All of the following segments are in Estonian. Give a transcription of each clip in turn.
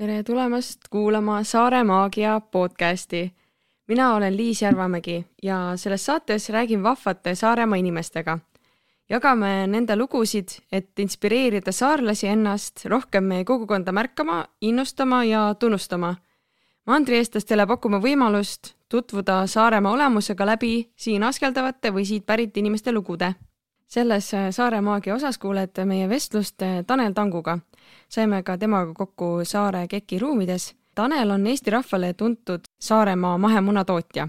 tere tulemast kuulama Saare Maagia podcasti. mina olen Liis Järvamägi ja selles saates räägin vahvate Saaremaa inimestega. jagame nende lugusid, et inspireerida saarlasi ennast rohkem meie kogukonda märkama, innustama ja tunnustama. mandrieestlastele pakume võimalust tutvuda Saaremaa olemusega läbi siin askeldavate või siit pärit inimeste lugude. Selles Saare Maagia osas kuulete meie vestlust Tanel Tanguga saime ka temaga kokku Saare KEK-i ruumides. Tanel on Eesti rahvale tuntud Saaremaa mahemunatootja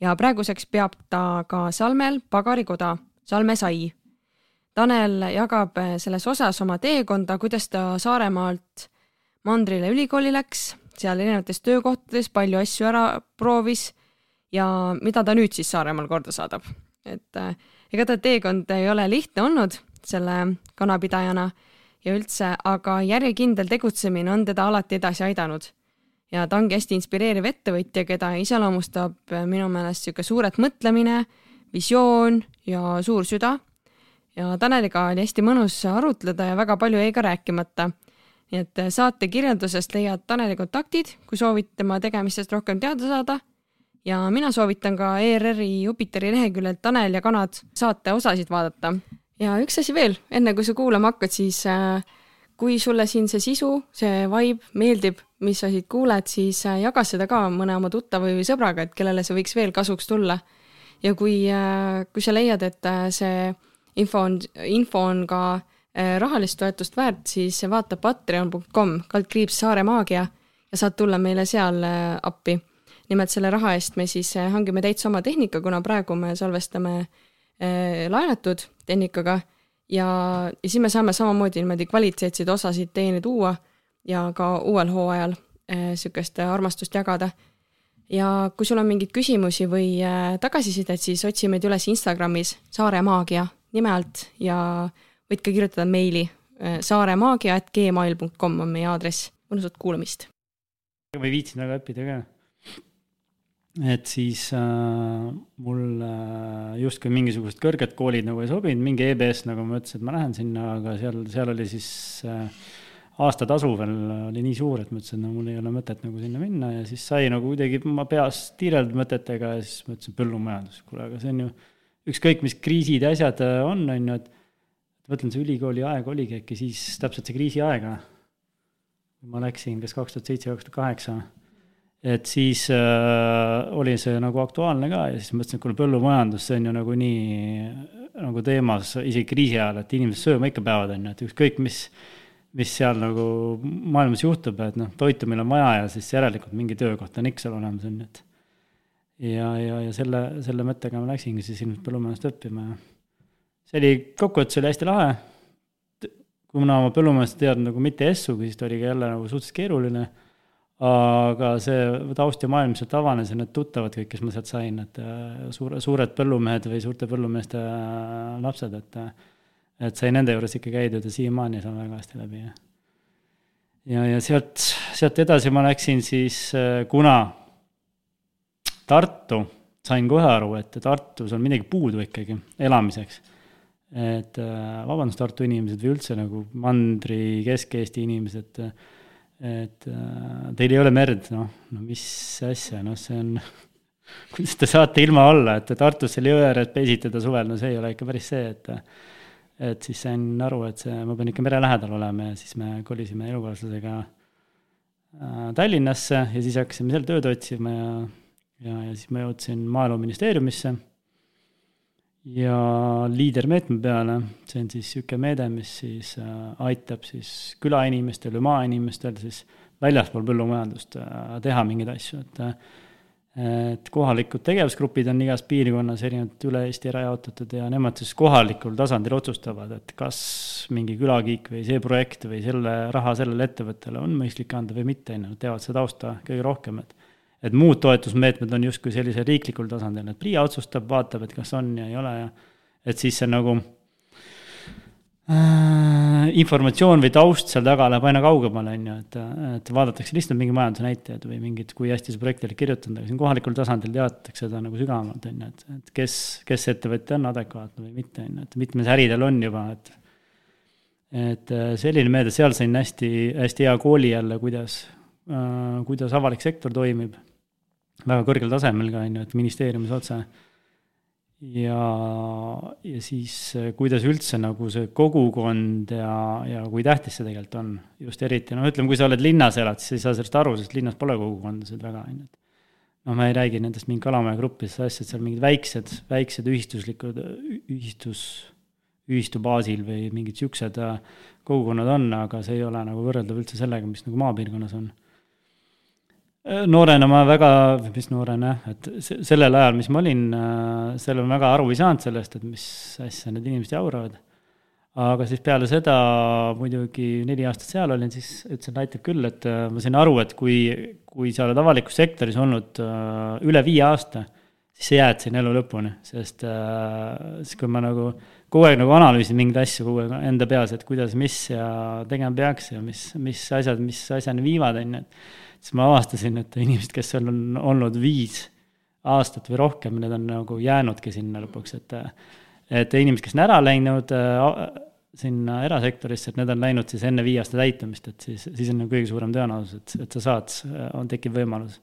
ja praeguseks peab ta ka Salmel pagarikoda Salme sai. Tanel jagab selles osas oma teekonda, kuidas ta Saaremaalt mandrile ülikooli läks, seal erinevates töökohtades palju asju ära proovis ja mida ta nüüd siis Saaremaal korda saadab. et äh, ega ta teekond ei ole lihtne olnud selle kanapidajana ja üldse, aga järjekindel tegutsemine on teda alati edasi aidanud. ja ta ongi hästi inspireeriv ettevõtja, keda iseloomustab minu meelest niisugune suurelt mõtlemine, visioon ja suur süda. ja Taneliga oli hästi mõnus arutleda ja väga palju jäi ka rääkimata. nii et saate kirjeldusest leiad Taneli kontaktid, kui soovid tema tegemistest rohkem teada saada ja mina soovitan ka ERR-i Jupiteri leheküljelt Tanel ja kanad saate osasid vaadata ja üks asi veel, enne kui sa kuulama hakkad, siis äh, kui sulle siin see sisu, see vibe meeldib, mis sa siit kuuled, siis äh, jaga seda ka mõne oma tuttava või sõbraga, et kellele see võiks veel kasuks tulla. ja kui, äh, kui sa leiad, et see info on, info on ka rahalist toetust väärt, siis vaata patreon.com, kaldkriips Saare Maagia ja saad tulla meile seal appi. Nimelt selle raha eest me siis hangime täitsa oma tehnika, kuna praegu me salvestame Äh, laenatud tehnikaga ja, ja siis me saame samamoodi niimoodi kvaliteetseid osasid teieni tuua ja ka uuel hooajal niisugust äh, armastust jagada. ja kui sul on mingeid küsimusi või tagasisidet, siis otsi meid üles Instagramis Saare Maagia nime alt ja võid ka kirjutada meili saaremaagia.gmail.com on meie aadress. mõnusat kuulamist. ma ei viitsinud väga õppida ka et siis äh, mul äh, justkui mingisugused kõrged koolid nagu ei sobinud, mingi EBS nagu ma ütlesin, et ma lähen sinna, aga seal, seal oli siis äh, aastatasu veel oli nii suur, et ma ütlesin, no mul ei ole mõtet nagu sinna minna ja siis sai nagu kuidagi ma peas tiireldud mõtetega ja siis ma ütlesin põllumajandus, kuule, aga see on ju ükskõik, mis kriisid ja asjad äh, on, on ju, et mõtlen, see ülikooli aeg oligi äkki siis täpselt see kriisiaeg. ma läksin kas kaks tuhat seitse, kaks tuhat kaheksa et siis äh, oli see nagu aktuaalne ka ja siis mõtlesin, et kuule, põllumajandus, see on ju nagu nii nagu teemas isegi kriisi ajal, et inimesed sööma ikka peavad, on ju, et ükskõik, mis, mis seal nagu maailmas juhtub, et noh, toitu meil on vaja ja siis järelikult mingi töökoht on ikka seal olemas, on ju, et ja, ja, ja selle, selle mõttega ma läksingi siis ilmselt põllumajandust õppima ja see oli, kokkuvõttes oli hästi lahe, kuna ma põllumajandust ei teadnud nagu mitte essugi, siis ta oli ka jälle nagu suhteliselt keeruline aga see taust ja maailm sealt avanes ja need tuttavad kõik, kes ma sealt sain, et äh, suure, suured põllumehed või suurte põllumeeste äh, lapsed, et äh, et sai nende juures ikka käidud ja siiamaani saan väga hästi läbi ja ja, ja sealt, sealt edasi ma läksin siis, kuna Tartu, sain kohe aru, et Tartus on midagi puudu ikkagi elamiseks. et vabandust, Tartu inimesed või üldse nagu mandri, Kesk-Eesti inimesed et äh, teil ei ole merd, noh, no mis asja, noh, see on kuidas te saate ilma olla, et Tartus seal jõe ääres pesitada suvel, no see ei ole ikka päris see, et et siis sain aru, et see, ma pean ikka mere lähedal olema ja siis me kolisime elukaaslasega äh, Tallinnasse ja siis hakkasime seal tööd otsima ja ja, ja siis ma jõudsin Maaeluministeeriumisse ja liidermeetme peale, see on siis niisugune meede, mis siis äh, aitab siis külainimestel või maainimestel siis väljaspool põllumajandust äh, teha mingeid asju, et äh, et kohalikud tegevusgrupid on igas piirkonnas erinevalt üle Eesti ära jaotatud ja nemad siis kohalikul tasandil otsustavad, et kas mingi külakiik või see projekt või selle raha sellele ettevõttele on mõistlik anda või mitte, on ju, nad teavad seda tausta kõige rohkem, et et muud toetusmeetmed on justkui sellisel riiklikul tasandil, et PRIA otsustab, vaatab, et kas on ja ei ole ja et siis see nagu äh, informatsioon või taust seal taga läheb aina kaugemale, on ju, et, et vaadatakse lihtsalt mingi majandusnäitajad või mingid, kui hästi see projekt oli kirjutatud, aga siin kohalikul tasandil teatakse seda nagu sügavamalt, on ju, et, et kes, kes ettevõtja on adekvaatne või mitte, on ju, et mitmes äri tal on juba, et et selline meede, seal sain hästi, hästi hea kooli jälle, kuidas äh, kuidas avalik sektor toimib, väga kõrgel tasemel ka, on ju, et ministeeriumis otse. ja, ja siis kuidas üldse nagu see kogukond ja, ja kui tähtis see tegelikult on, just eriti, no ütleme, kui sa oled linnas elad, siis ei saa sellest aru, sest linnas pole kogukondasid väga, on ju, et noh, ma ei räägi nendest mingi Kalamaja gruppidest, asjad, seal mingid väiksed, väiksed ühistuslikud, ühistus, ühistu baasil või mingid siuksed äh, kogukonnad on, aga see ei ole nagu võrreldav üldse sellega, mis nagu maapiirkonnas on. Äh, noorena ma väga, mis noorena, et sellel ajal, mis ma olin, äh, seal ma väga aru ei saanud sellest, et mis asja need inimesed jauravad. Aga siis peale seda muidugi neli aastat seal olin, siis ütlesin, et aitab küll, et äh, ma sain aru, et kui, kui sa oled avalikus sektoris olnud üle viie aasta, siis sa jääd sinna elu lõpuni, sest siis kui ma nagu kogu aeg nagu analüüsin mingeid asju kogu aeg enda peas, et kuidas, mis ja tegema peaks ja mis, mis asjad, mis asjani viivad, on ju, et siis ma avastasin, et inimesed, kes seal on olnud viis aastat või rohkem, need on nagu jäänudki sinna lõpuks, et et inimesed, kes on ära läinud sinna erasektorisse, et need on läinud siis enne viie aasta täitumist, et siis, siis on nagu kõige suurem tõenäosus, et, et sa saad, on, tekib võimalus.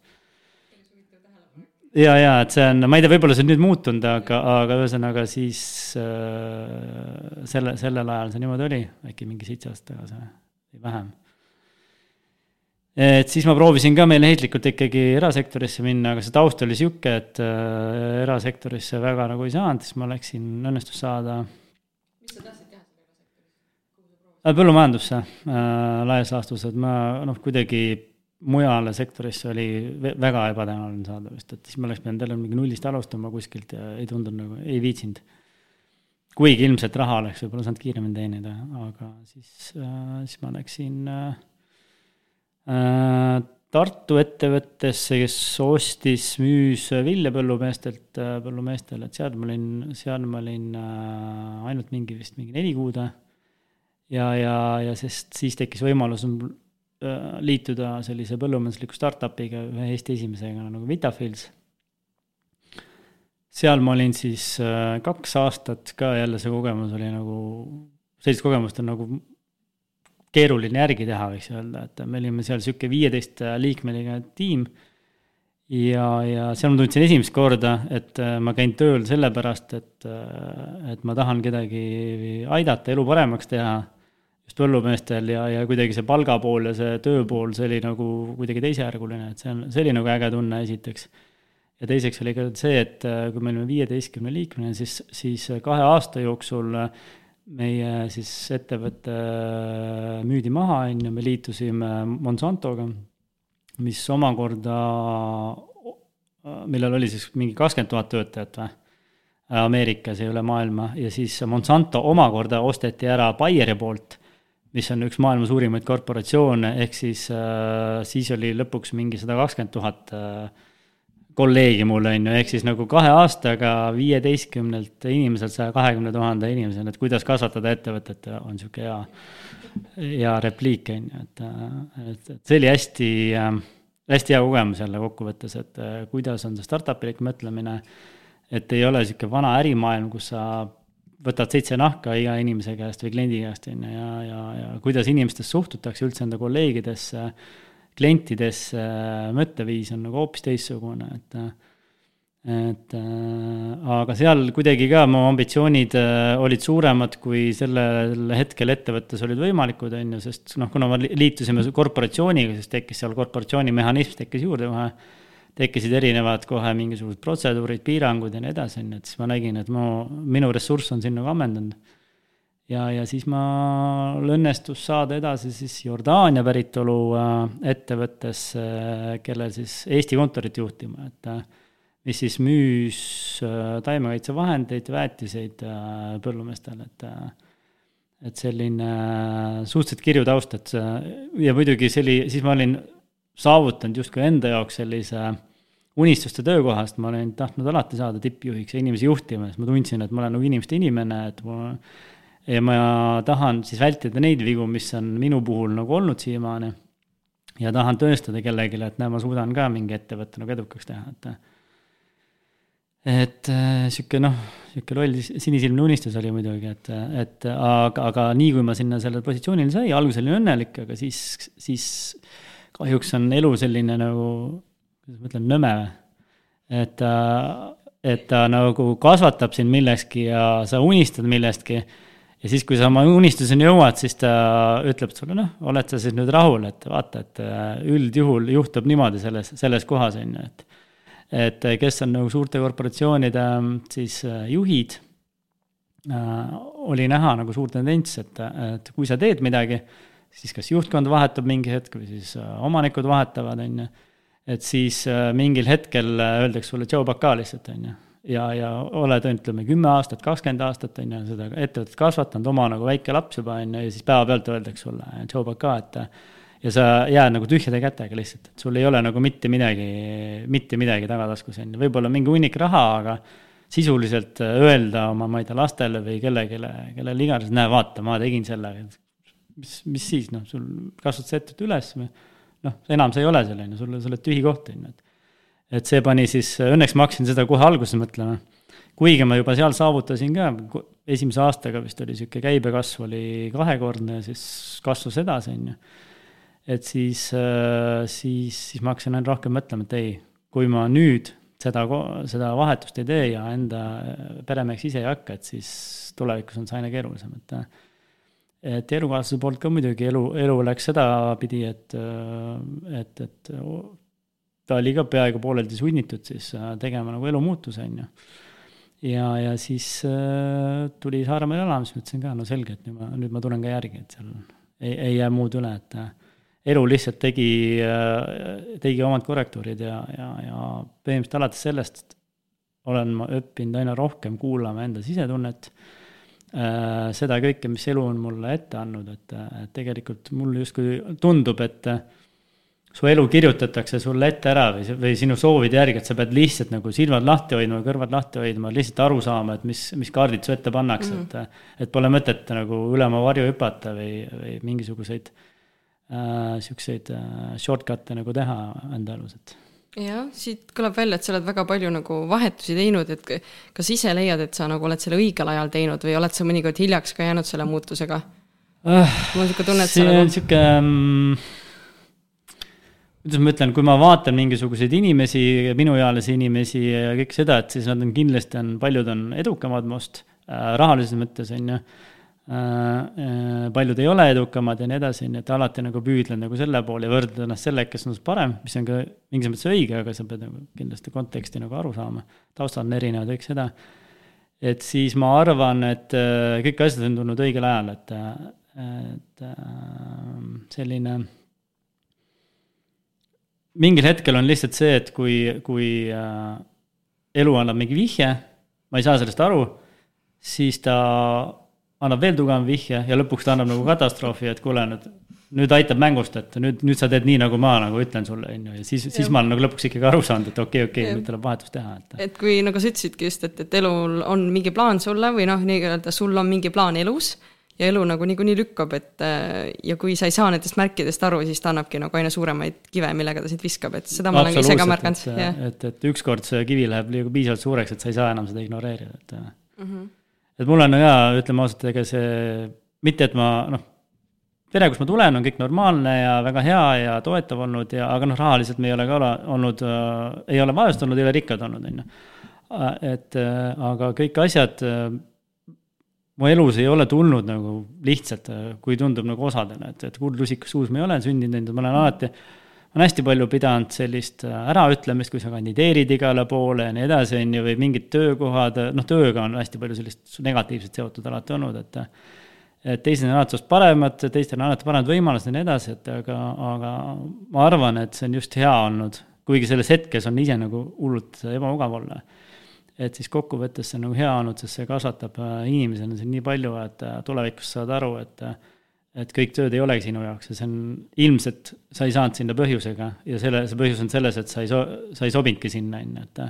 ja, ja et see on, ma ei tea, võib-olla see on nüüd muutunud, aga, aga ühesõnaga siis äh, selle, sellel ajal see niimoodi oli, äkki mingi seitse aastat tagasi või vähem. Et siis ma proovisin ka meeleheitlikult ikkagi erasektorisse minna, aga see taust oli sihuke, et äh, erasektorisse väga nagu ei saanud, siis ma läksin, õnnestus saada Äh, põllumajandusse äh, laias laastus, et ma noh, kuidagi mujale sektorisse oli väga ebatõenäoline saada vist, et siis ma oleks pidanud jälle mingi nullist alustama kuskilt ja ei tundunud nagu, ei viitsinud. kuigi ilmselt raha oleks võib-olla saanud kiiremini teenida, aga siis äh,, siis ma läksin äh, Tartu ettevõttesse, kes ostis, müüs vilja põllumeestelt, äh, põllumeestele, et seal ma olin, seal ma olin äh, ainult mingi vist mingi neli kuud ja, ja, ja sest siis tekkis võimalus äh, liituda sellise põllumajandusliku startup'iga, ühe Eesti esimesega nagu Vitafields. seal ma olin siis äh, kaks aastat ka, jälle see kogemus oli nagu, sellist kogemust on nagu keeruline järgi teha, võiks öelda, et me olime seal niisugune viieteist liikmeline tiim ja, ja seal ma tundsin esimest korda, et äh, ma käin tööl sellepärast, et, et ma tahan kedagi aidata, elu paremaks teha just põllumeestel ja, ja kuidagi see palgapool ja see tööpool, see oli nagu kuidagi teisejärguline, et see on, see oli nagu äge tunne, esiteks. ja teiseks oli ka see, et äh, kui me olime viieteistkümne liikmene, siis, siis kahe aasta jooksul meie siis ettevõte äh, müüdi maha, on ju, me liitusime Monsantoga, mis omakorda, millel oli siis mingi kakskümmend tuhat töötajat või? Ameerikas ja üle maailma. Ja siis Monsanto omakorda osteti ära Bayeri poolt mis on üks maailma suurimaid korporatsioone, ehk siis äh, siis oli lõpuks mingi sada kakskümmend tuhat äh, kolleegi mul, on ju, ehk siis nagu kahe aastaga viieteistkümnelt inimeselt saja kahekümne tuhande inimeseni, et kuidas kasvatada ettevõtet, on niisugune hea, hea repliik, on ju, et, et, et see oli hästi hästi hea kogemus jälle kokkuvõttes, et kuidas on see startup'ilik mõtlemine, et ei ole niisugune vana ärimaailm, kus sa võtad seitse nahka iga inimese käest või kliendi käest, on ju, ja, ja, ja kuidas inimestest suhtutakse üldse enda kolleegidesse, klientidesse, mõtteviis on nagu hoopis teistsugune, et et äh, aga seal kuidagi ka mu ambitsioonid äh, olid suuremad, kui sellel hetkel ettevõttes olid võimalikud, on ju, sest noh, kuna me liitusime korporatsiooniga, siis tekkis seal korporatsiooni mehhanism tekkis juurde kohe tekkisid erinevad kohe mingisugused protseduurid, piirangud ja nii edasi, on ju, et siis ma nägin, et mu, minu ressurss on siin nagu ammendunud. Ja, ja siis mul õnnestus saada edasi siis Jordaania päritolu äh, ettevõttesse, kellel siis Eesti kontorit juhtima, et äh, mis siis müüs äh, taimekaitsevahendeid, väetiseid põllumeestele, et et selline suhteliselt kirju taust, et ja muidugi see oli, siis ma olin saavutanud justkui enda jaoks sellise unistuste töökohast, ma olen tahtnud alati saada tippjuhiks ja inimesi juhtima, sest ma tundsin, et ma olen nagu inimeste inimene, et ma ja ma tahan siis vältida neid vigu, mis on minu puhul nagu olnud siiamaani. ja tahan tõestada kellelegi, et näe, ma suudan ka mingi ettevõtte nagu edukaks teha, et et sihuke noh, sihuke loll sinisilmne unistus oli muidugi, et, et aga, aga nii kui ma sinna sellele positsioonile sai, alguses olin õnnelik, aga siis, siis kahjuks on elu selline nagu, kuidas ma ütlen, nõme et ta, et ta nagu kasvatab sind millekski ja sa unistad millestki. Ja siis, kui sa oma unistuseni jõuad, siis ta ütleb sulle, noh, oled sa siis nüüd rahul, et vaata, et äh, üldjuhul juhtub niimoodi selles, selles kohas, on ju, et et kes on nagu suurte korporatsioonide siis äh, juhid äh,, oli näha nagu suur tendents, et, et kui sa teed midagi, siis kas juhtkond vahetub mingi hetk või siis omanikud vahetavad, on ju et siis mingil hetkel öeldakse sulle tšau baka lihtsalt, on ju. Ja, ja oled, ütleme, kümme aastat, kakskümmend aastat, on ju, seda ettevõtet kasvatanud, oma nagu väike laps juba, on ju, ja siis päevapealt öeldakse sulle tšau baka, et ja sa jääd nagu tühjade kätega lihtsalt, et sul ei ole nagu mitte midagi, mitte midagi tagataskus, on ju, võib-olla mingi hunnik raha, aga sisuliselt öelda oma, ma ei tea, lastele või kellelegi, kellele iganes, näe, vaata, ma tegin selle, mis, mis siis, noh, sul kasvad sa ettevõtte üles või noh, enam sa ei ole seal, on ju, sul, sa oled tühi koht, on ju, et et see pani siis, õnneks ma hakkasin seda kohe alguses mõtlema, kuigi ma juba seal saavutasin ka, esimese aastaga vist oli niisugune käibekasv oli kahekordne ja siis kasvas edasi, on ju. et siis, siis, siis ma hakkasin ainult rohkem mõtlema, et ei, kui ma nüüd seda, seda vahetust ei tee ja enda peremeheks ise ei hakka, et siis tulevikus on see aina keerulisem, et et elukaaslase poolt ka muidugi elu, elu läks sedapidi, et, et, et ta oli ka peaaegu pooleldi sunnitud siis äh, tegema nagu elumuutuse, on ju. ja, ja siis äh, tuli Saaremaal elama, siis ma ütlesin ka, no selge, et nüüd ma, nüüd ma tulen ka järgi, et seal ei, ei jää muud üle, et äh, elu lihtsalt tegi, tegi omad korrektuurid ja, ja, ja põhimõtteliselt alates sellest olen ma õppinud aina rohkem kuulama enda sisetunnet Äh, seda kõike, mis elu on mulle ette andnud, et, et tegelikult mulle justkui tundub, et su elu kirjutatakse sulle ette ära või, või sinu soovide järgi, et sa pead lihtsalt nagu silmad lahti hoidma, kõrvad lahti hoidma, lihtsalt aru saama, et mis, mis kaardid su ette pannakse mm, -hmm. et et pole mõtet nagu üle oma varju hüpata või, või mingisuguseid äh, siukseid äh, shortcut'e nagu teha enda elus, et jah, siit kõlab välja, et sa oled väga palju nagu vahetusi teinud, et kas ise leiad, et sa nagu oled selle õigel ajal teinud või oled sa mõnikord hiljaks ka jäänud selle muutusega uh,? mul on niisugune tunne, et see on nagu... niisugune um, kuidas ma ütlen, kui ma vaatan mingisuguseid inimesi, minuealisi inimesi ja kõik seda, et siis nad on kindlasti on, paljud on edukamad must äh, rahalises mõttes, on ju Äh, äh, paljud ei ole edukamad ja nii edasi, nii et alati nagu püüdlen nagu selle poole ja võrdled ennast sellega, kes on sinust parem, mis on ka mingis mõttes õige, aga sa pead nagu kindlasti konteksti nagu aru saama. taustad on erinevad, kõik seda. et siis ma arvan, et äh, kõik asjad on tulnud õigel ajal, et, et selline. Mingil hetkel on lihtsalt see, et kui, kui elu annab mingi vihje, ma ei saa sellest aru, siis ta annab veel tugevam vihje ja lõpuks ta annab nagu katastroofi, et kuule nüüd, nüüd aitab mängust, et nüüd, nüüd sa teed nii, nagu ma nagu ütlen sulle, on ju, ja siis, siis ma olen nagu lõpuks ikkagi aru saanud, et okei okay,, okei okay,, nüüd tuleb vahetus teha, et. et kui nagu sa ütlesidki just, et, et elul on mingi plaan sulle või noh, nii-öelda sul on mingi plaan elus ja elu nagu niikuinii lükkab, et ja kui sa ei saa nendest märkidest aru, siis ta annabki nagu aina suuremaid kive, millega ta sind viskab, et seda ma olen ise ka märganud. et, et, et ükskord see kivi läheb liiga piisavalt suureks, et sa ei saa enam seda ignoreerida, et mm. -hmm et mul on ka, ütleme ausalt, ega see, mitte et ma noh, pere, kust ma tulen, on kõik normaalne ja väga hea ja toetav olnud ja, aga noh, rahaliselt me ei ole ka ole, olnud äh,, ei ole vaesed olnud, ei ole rikkad olnud, on ju. Äh, et äh, aga kõik asjad äh, mu elus ei ole tulnud nagu lihtsalt, äh, kui tundub nagu osadena, et, et kuldlusikas suus ma ei ole sündinud, ma olen alati on hästi palju pidanud sellist äh, äraütlemist, kui sa kandideerid igale poole ja nii edasi, on ju, või mingid töökohad, noh, tööga on hästi palju sellist negatiivset seotud alati olnud, et et teised on alati paremad, teistel on alati paremad võimalused ja nii edasi, et aga, aga ma arvan, et see on just hea olnud, kuigi selles hetkes on ise nagu hullult ebamugav olla. Et siis kokkuvõttes see on nagu hea olnud, sest see kasvatab äh, inimesena siin nii palju, et äh, tulevikus saad aru, et et kõik tööd ei olegi sinu jaoks ja see on, ilmselt sa ei saanud sinna põhjusega ja selle, see põhjus on selles, et sa ei so-, sa ei sobinudki sinna, on ju, et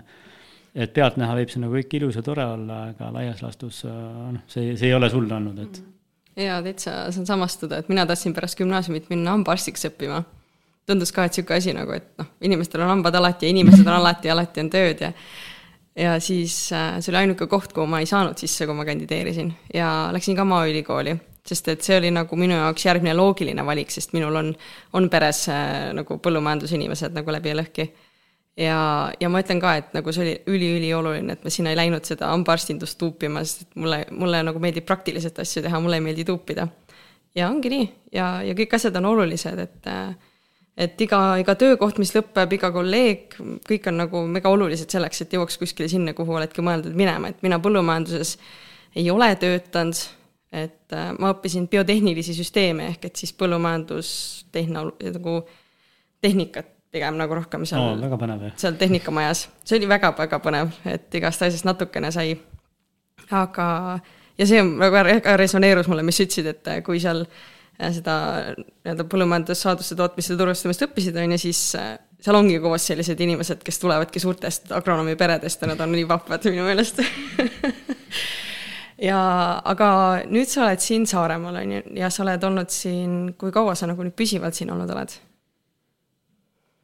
et pealtnäha võib see nagu kõik ilus ja tore olla, aga laias laastus noh, see, see ei ole sulle olnud, et jaa, täitsa saan samastuda, et mina tahtsin pärast gümnaasiumit minna hambaarstiks õppima. tundus ka, et niisugune asi nagu, et noh, inimestel on hambad alati ja inimesed on alati, alati on tööd ja ja siis äh, see oli ainuke koht, kuhu ma ei saanud sisse, kui ma kandideerisin ja läksin ka Maaülikooli sest et see oli nagu minu jaoks järgmine loogiline valik, sest minul on, on peres äh, nagu põllumajandusinimesed nagu läbi ja lõhki. ja, ja ma ütlen ka, et nagu see oli üliülioluline, et ma sinna ei läinud seda hambaarstindust tuupima, sest et mulle, mulle nagu meeldib praktiliselt asju teha, mulle ei meeldi tuupida. ja ongi nii ja, ja kõik asjad on olulised, et äh, et iga, iga töökoht, mis lõpeb, iga kolleeg, kõik on nagu mega olulised selleks, et jõuaks kuskile sinna, kuhu oledki mõeldud minema, et mina põllumajanduses ei ole töötanud, et äh, ma õppisin biotehnilisi süsteeme ehk et siis põllumajandustehno-, nagu tehnikat pigem nagu rohkem seal jah. seal tehnikamajas. see oli väga-väga põnev, et igast asjast natukene sai. aga, ja see väga resoneerus mulle, mis sa ütlesid, et kui seal äh, seda nii-öelda põllumajandussaaduste tootmist ja turustamist õppisid, on ju, siis äh, seal ongi koos sellised inimesed, kes tulevadki suurtest agronoomi peredest ja nad on nii vahvad minu meelest ja aga nüüd sa oled siin Saaremaal, on ju, ja sa oled olnud siin, kui kaua sa nagu nüüd püsivalt siin olnud oled?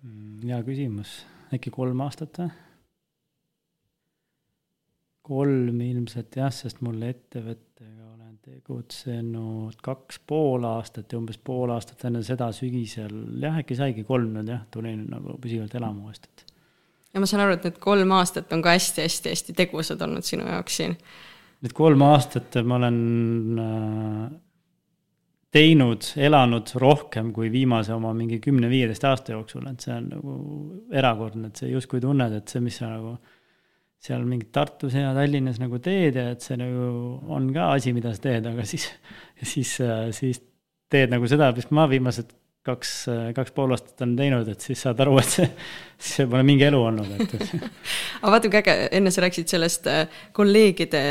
Mm, hea küsimus, äkki kolm aastat või? kolm ilmselt jah, sest mul ettevõttega tegutsenud kaks pool aastat ja umbes pool aastat enne seda sügisel, jah, äkki saigi kolm nüüd jah, tulin nagu püsivalt elama uuesti, et. ja ma saan aru, et need kolm aastat on ka hästi-hästi-hästi tegusad olnud sinu jaoks siin. Need kolm aastat ma olen äh, teinud, elanud rohkem kui viimase oma mingi kümne-viieteist aasta jooksul, et see on nagu erakordne, et sa justkui tunned, et see, mis sa nagu seal mingit Tartus ja Tallinnas nagu teed ja et see nagu on ka asi, mida sa teed, aga siis, siis, siis teed nagu seda, mis ma viimased kaks, kaks pool aastat olen teinud, et siis saad aru, et see, see pole mingi elu olnud, et aga vaata kui äge, enne sa rääkisid sellest äh, kolleegide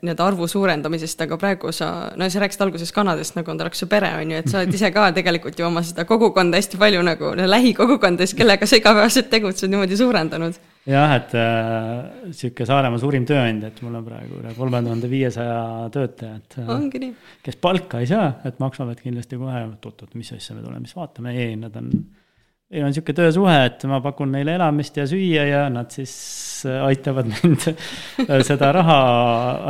nii-öelda arvu suurendamisest, aga praegu sa, no sa rääkisid alguses kanadest, nagu on ta oleks su pere, on ju, et sa oled ise ka tegelikult ju oma seda kogukonda hästi palju nagu lähikogukondas, kellega sa igapäevaselt tegutsed, niimoodi suurendanud jah, et äh, sihuke Saaremaa suurim tööandja, et mul on praegu üle kolme tuhande viiesaja töötajat äh,. ongi nii. kes palka ei saa, et maksavad kindlasti kohe, oot-oot, mis asja me tuleme siis vaatame, ei, nad on, meil on sihuke töösuhe, et ma pakun neile elamist ja süüa ja nad siis äh, aitavad mind äh, seda raha,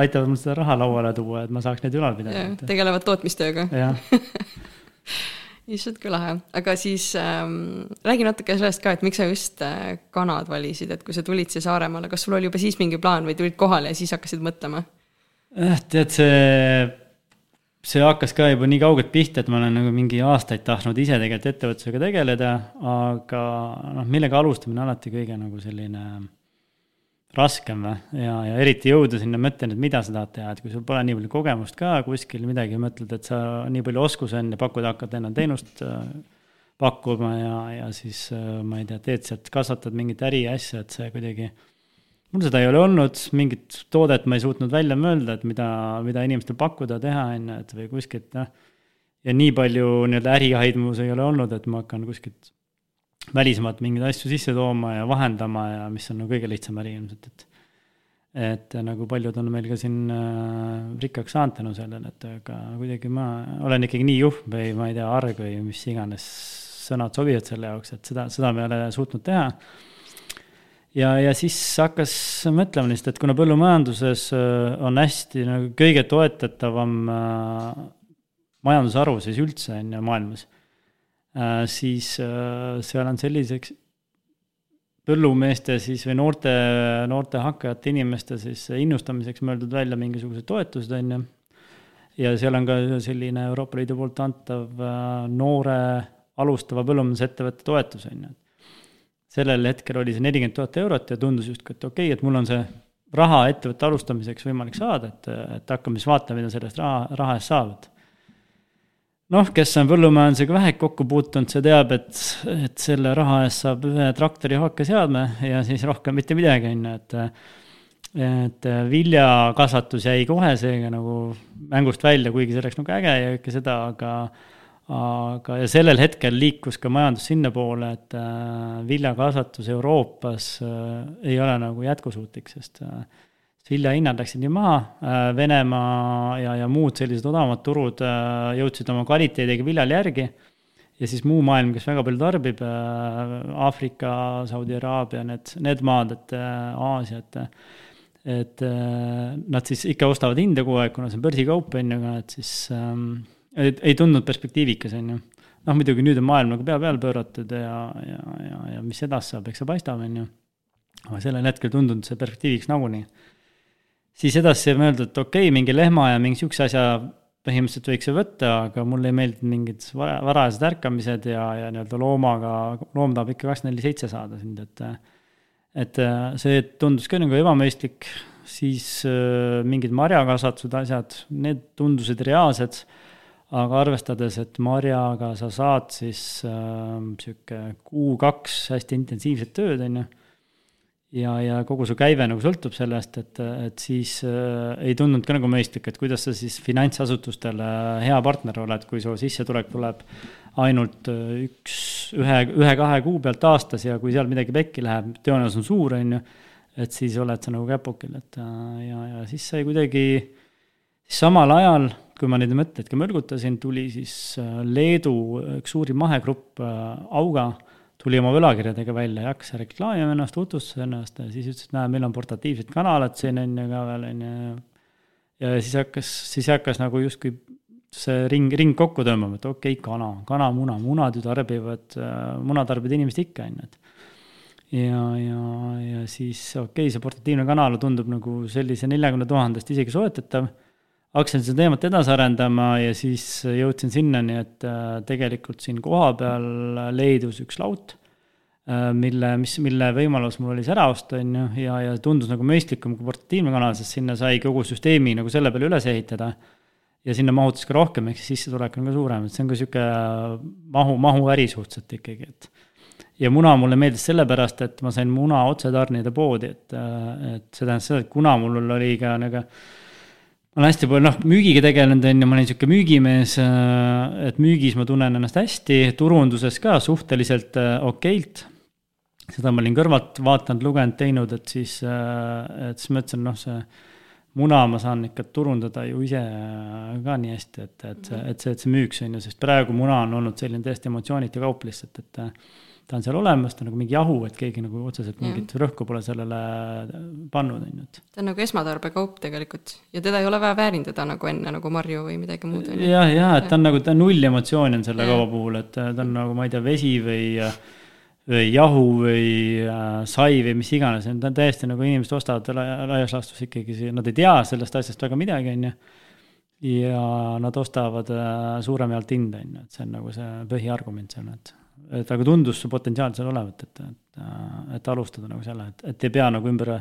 aitavad mul seda raha lauale tuua, et ma saaks neid ülal pidada. tegelevad tootmistööga. jah issand, kui lahe, aga siis ähm, räägi natuke sellest ka, et miks sa just äh, kanad valisid, et kui sa tulid siia Saaremaale, kas sul oli juba siis mingi plaan või tulid kohale ja siis hakkasid mõtlema? jah, tead, see, see hakkas ka juba nii kaugelt pihta, et ma olen nagu mingi aastaid tahtnud ise tegelikult ettevõtlusega tegeleda, aga noh, millega alustamine alati kõige nagu selline raskem või, ja, ja eriti jõuda sinna mõtteni, et mida sa tahad teha, et kui sul pole nii palju kogemust ka kuskil midagi, mõtled, et sa nii palju oskusi on ja pakud, hakkad enne teenust äh, pakkuma ja, ja siis äh, ma ei tea, teed sealt, kasvatad mingit äri ja asja, et see kuidagi, mul seda ei ole olnud, mingit toodet ma ei suutnud välja mõelda, et mida, mida inimestel pakkuda, teha, on ju, et või kuskilt, noh, ja nii palju nii-öelda ärihaidmus ei ole olnud, et ma hakkan kuskilt välismaalt mingeid asju sisse tooma ja vahendama ja mis on nagu kõige lihtsam äri ilmselt, et et nagu paljud on meil ka siin äh, rikkaks saanud tänu sellele, et aga kuidagi ma olen ikkagi nii juhm või ma ei tea, arg või mis iganes sõnad sobivad selle jaoks, et seda, seda me ei ole suutnud teha. ja, ja siis hakkas mõtlema lihtsalt, et kuna põllumajanduses äh, on hästi nagu kõige toetatavam äh, majandusharu siis üldse on ju maailmas siis äh, seal on selliseks põllumeeste siis või noorte, noorte hakkajate inimeste siis innustamiseks mõeldud välja mingisugused toetused, on ju. ja seal on ka selline Euroopa Liidu poolt antav äh, noore alustava põllumajandusettevõtte toetus, on ju. sellel hetkel oli see nelikümmend tuhat eurot ja tundus justkui, et okei okay,, et mul on see raha ettevõtte alustamiseks võimalik saada, et, et hakkame siis vaatama, mida sellest raha, raha eest saavad noh, kes on põllumajandusega vähe kokku puutunud, see teab, et, et selle raha eest saab ühe traktori hakkeseadme ja siis rohkem mitte midagi, on ju, et et viljakasvatus jäi kohe seega nagu mängust välja, kuigi see oleks nagu äge ja kõike seda, aga aga, ja sellel hetkel liikus ka majandus sinnapoole, et äh, viljakasvatus Euroopas äh, ei ole nagu jätkusuutlik, sest äh, viljahinnad läksid nii maha, äh, Venemaa ja, ja muud sellised odavamad turud äh, jõudsid oma kvaliteediga viljale järgi. ja siis muu maailm, kes väga palju tarbib, äh, Aafrika, Saudi Araabia, need, need maad, et Aasia, et et nad siis ikka ostavad hinde kogu aeg, kuna see on börsikaup, on ju, aga et siis ähm, ei, tundnud perspektiivikas, on ju. noh, muidugi nüüd on maailm nagu pea peale pööratud ja, ja, ja, ja mis edasi saab, eks see paistab, on ju. aga sellel hetkel tundunud see perspektiiviks nagunii. Siis edasi mõelda, et okei okay,, mingi lehma ja mingi sihukese asja põhimõtteliselt võiks ju võtta, aga mulle ei meeldinud mingid varajased ärkamised ja, ja nii-öelda loomaga, loom tahab ikka kakskümmend neli seitse saada sind, et et äh, see tundus ka nagu ebamõistlik, siis äh, mingid marjakasvatused, asjad, need tundusid reaalsed, aga arvestades, et marjaga sa saad siis äh, sihuke kuu-kaks hästi intensiivset tööd, on ju ja, ja kogu su käive nagu sõltub sellest, et, et siis äh, ei tundunud ka nagu mõistlik, et kuidas sa siis finantsasutustele hea partner oled, kui su sissetulek tuleb ainult äh, üks, ühe, ühe-kahe kuu pealt aastas ja kui seal midagi pekki läheb, tõenäosus on suur, on ju, et siis oled sa nagu käpukil, et äh, ja, ja siis sai kuidagi, samal ajal, kui ma neid mõtteid ka mõlgutasin, tuli siis äh, Leedu üks suurim mahegrupp Auga tuli oma võlakirjadega välja ja hakkas reklaamima ennast, tutvustas ennast ja siis ütles, et näe, meil on portatiivsed kanalad siin on ju ka veel on ju. ja siis hakkas, siis hakkas nagu justkui see ring, ring kokku tõmbama, et okei okay,, kana, kana, muna, munad ju tarbivad, muna tarbivad inimesed ikka, on ju, et. ja, ja, ja siis okei okay,, see portatiivne kanal tundub nagu sellise neljakümne tuhandest isegi soetatav. Hakkasin seda teemat edasi arendama ja siis jõudsin sinnani, et äh, tegelikult siin kohapeal leidus üks laut äh, mille, mis, mille võimalus mul oli see ära osta, on ju, ja, ja tundus nagu mõistlikum kui portatiivne kanal, sest sinna sai kogu süsteemi nagu selle peale üles ehitada ja sinna mahutas ka rohkem, ehk siis sissetulek on ka suurem, et see on ka sihuke mahu, mahuäri suhteliselt ikkagi, et. ja muna mulle meeldis sellepärast, et ma sain muna otse tarnida poodi, et, et see tähendas seda, et kuna mul oli ka nagu ma olen hästi palju noh, müügiga tegelenud, on ju, ma olin niisugune müügimees, et müügis ma tunnen ennast hästi, turunduses ka suhteliselt okeilt. seda ma olin kõrvalt vaadanud, lugenud, teinud, et siis, et siis mõtlesin, noh, see muna ma saan ikka turundada ju ise ka nii hästi, et, et et see, et see müüks, on ju, sest praegu muna on olnud selline täiesti emotsioonitu kaup lihtsalt, et ta on seal olemas, ta on nagu mingi jahu, et keegi nagu otseselt mingit rõhku pole sellele pannud, on ju, et. ta on nagu esmatarbekaup tegelikult ja teda ei ole vaja väärindada nagu enne nagu marju või midagi muud. jah, jah, et ta on nagu, ta on null emotsiooni on selle kauba puhul, et ta on nagu, ma ei tea, vesi või või jahu või äh, sai või mis iganes, need on täiesti nagu inimesed ostavad laias laastus ikkagi, nad ei tea sellest asjast väga midagi, on ju. ja nad ostavad äh, suurema jaolt hinda, on ju, et see on nagu see põhiargument seal, et, et aga tundus see potentsiaal seal olevat, et, et, et alustada nagu selle, et, et ei pea nagu ümber,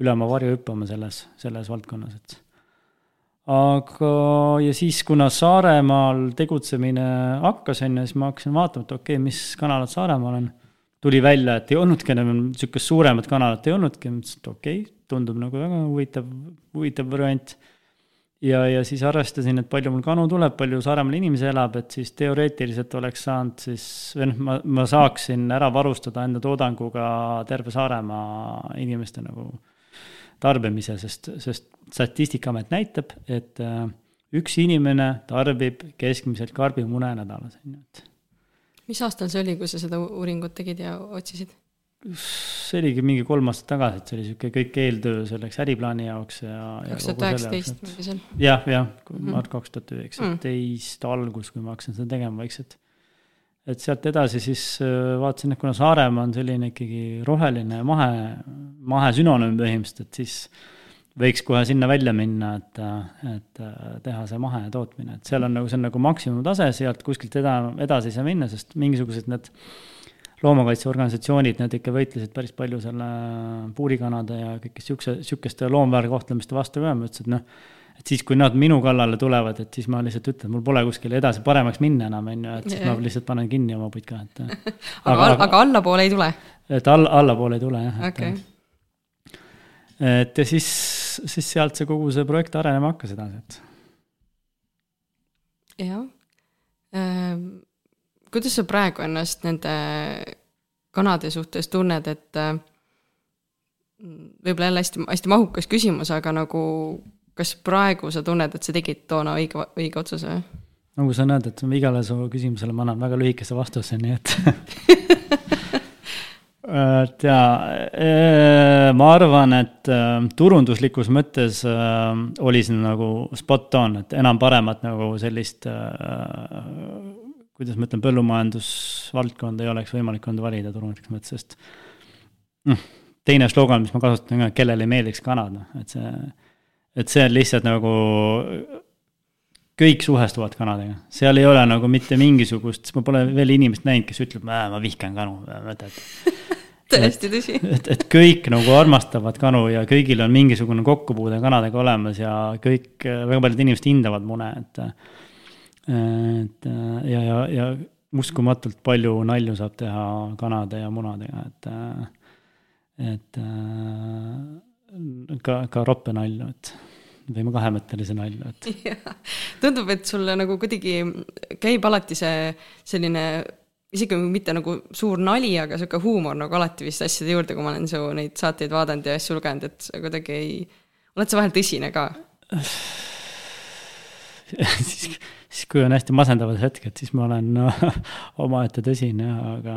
üle oma varju hüppama selles, selles valdkonnas, et aga, ja siis, kuna Saaremaal tegutsemine hakkas, on ju, siis ma hakkasin vaatama, et okei okay,, mis kanalad Saaremaal on tuli välja, et ei olnudki enam niisugust suuremat kanalat ei olnudki, mõtlesin, et okei okay,, tundub nagu väga huvitav, huvitav variant. Ja, ja siis arvestasin, et palju mul kanu tuleb, palju Saaremaal inimesi elab, et siis teoreetiliselt oleks saanud siis, või noh, ma, ma saaksin ära varustada enda toodanguga terve Saaremaa inimeste nagu tarbimise, sest, sest Statistikaamet näitab, et äh, üks inimene tarbib keskmiselt karbimune nädalas, on ju, et mis aastal see oli, kui sa seda uuringut tegid ja otsisid? See oligi mingi kolm aastat tagasi, et see oli niisugune kõik eeltöö selleks äriplaani jaoks ja. kaks tuhat üheksateist mingi seal. jah, jah, ma arvan kaks tuhat üheksateist algus, kui ma hakkasin seda tegema vaikselt. et sealt edasi siis äh, vaatasin, et kuna Saaremaa on selline ikkagi roheline mahe, mahe sünonüüm põhimõtteliselt, et siis võiks kohe sinna välja minna, et, et teha see mahetootmine, et seal on nagu, see on nagu maksimumtase, sealt kuskilt eda-, edasi ei saa minna, sest mingisugused need loomakaitseorganisatsioonid, need ikka võitlesid päris palju selle puurikanade ja kõike siukse, sihukeste loomväärkohtlemiste vastu ka, ma ütlesin, et noh, et siis, kui nad minu kallale tulevad, et siis ma lihtsalt ütlen, mul pole kuskile edasi paremaks minna enam, on ju, et siis ma lihtsalt panen kinni oma putka, et aga, aga, aga allapoole ei tule? et all, allapoole ei tule jah okay., et et ja siis, siis sealt see kogu see projekt arenema hakkas edasi, et. jah ähm,. Kuidas sa praegu ennast nende kanade suhtes tunned, et äh, võib-olla jälle hästi, hästi mahukas küsimus, aga nagu kas praegu sa tunned, et sa tegid toona õige, õige otsuse? nagu sa näed, et igale su küsimusele ma annan väga lühikese vastuse, nii et et jaa, ma arvan, et äh, turunduslikus mõttes äh, oli see nagu spot on, et enam paremat nagu sellist kuidas ma ütlen, põllumajandusvaldkonda ei oleks võimalik olnud valida turunduslikus mõttes, sest noh, teine slogan, mis ma kasutan ka, kellele ei meeldiks kanad, noh, et see, et see on lihtsalt nagu kõik suhestuvad kanadega, seal ei ole nagu mitte mingisugust, ma pole veel inimest näinud, kes ütleb, ma vihkan kanu, mõtled tõesti tõsi. et, et kõik nagu armastavad kanu ja kõigil on mingisugune kokkupuude kanadega olemas ja kõik, väga paljud inimesed hindavad mune, et. Et ja, ja, ja uskumatult palju nalju saab teha kanade ja munadega, et, et ka, ka roppe nalju, et võime kahemõttelise nalja, et. tundub, et sulle nagu kuidagi käib alati see selline isegi mitte nagu suur nali, aga sihuke huumor nagu alati vist asjade juurde, kui ma olen su neid saateid vaadanud ja asju lugenud, et sa kuidagi ei, oled sa vahel tõsine ka siis, kui on hästi masendavad hetked, siis ma olen no, omaette tõsine, aga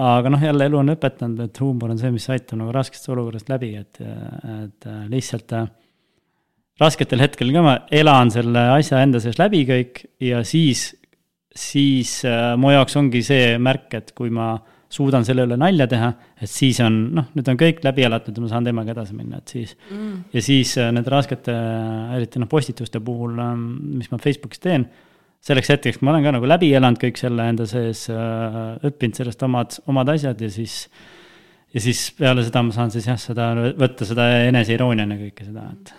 aga noh, jälle elu on õpetanud, et huumor on see, mis aitab nagu raskest olukorrast läbi, et, et lihtsalt äh, rasketel hetkel ka ma elan selle asja enda sees läbi kõik ja siis, siis äh, mu jaoks ongi see märk, et kui ma suudan selle üle nalja teha, et siis on, noh, nüüd on kõik läbi elatud ja ma saan temaga edasi minna, et siis mm.. ja siis äh, nende raskete, eriti noh, postituste puhul, ähm, mis ma Facebookis teen, selleks hetkeks, ma olen ka nagu läbi elanud kõik selle enda sees äh,, õppinud sellest omad, omad asjad ja siis ja siis peale seda ma saan siis jah, seda võtta seda eneseirooniana kõike seda, et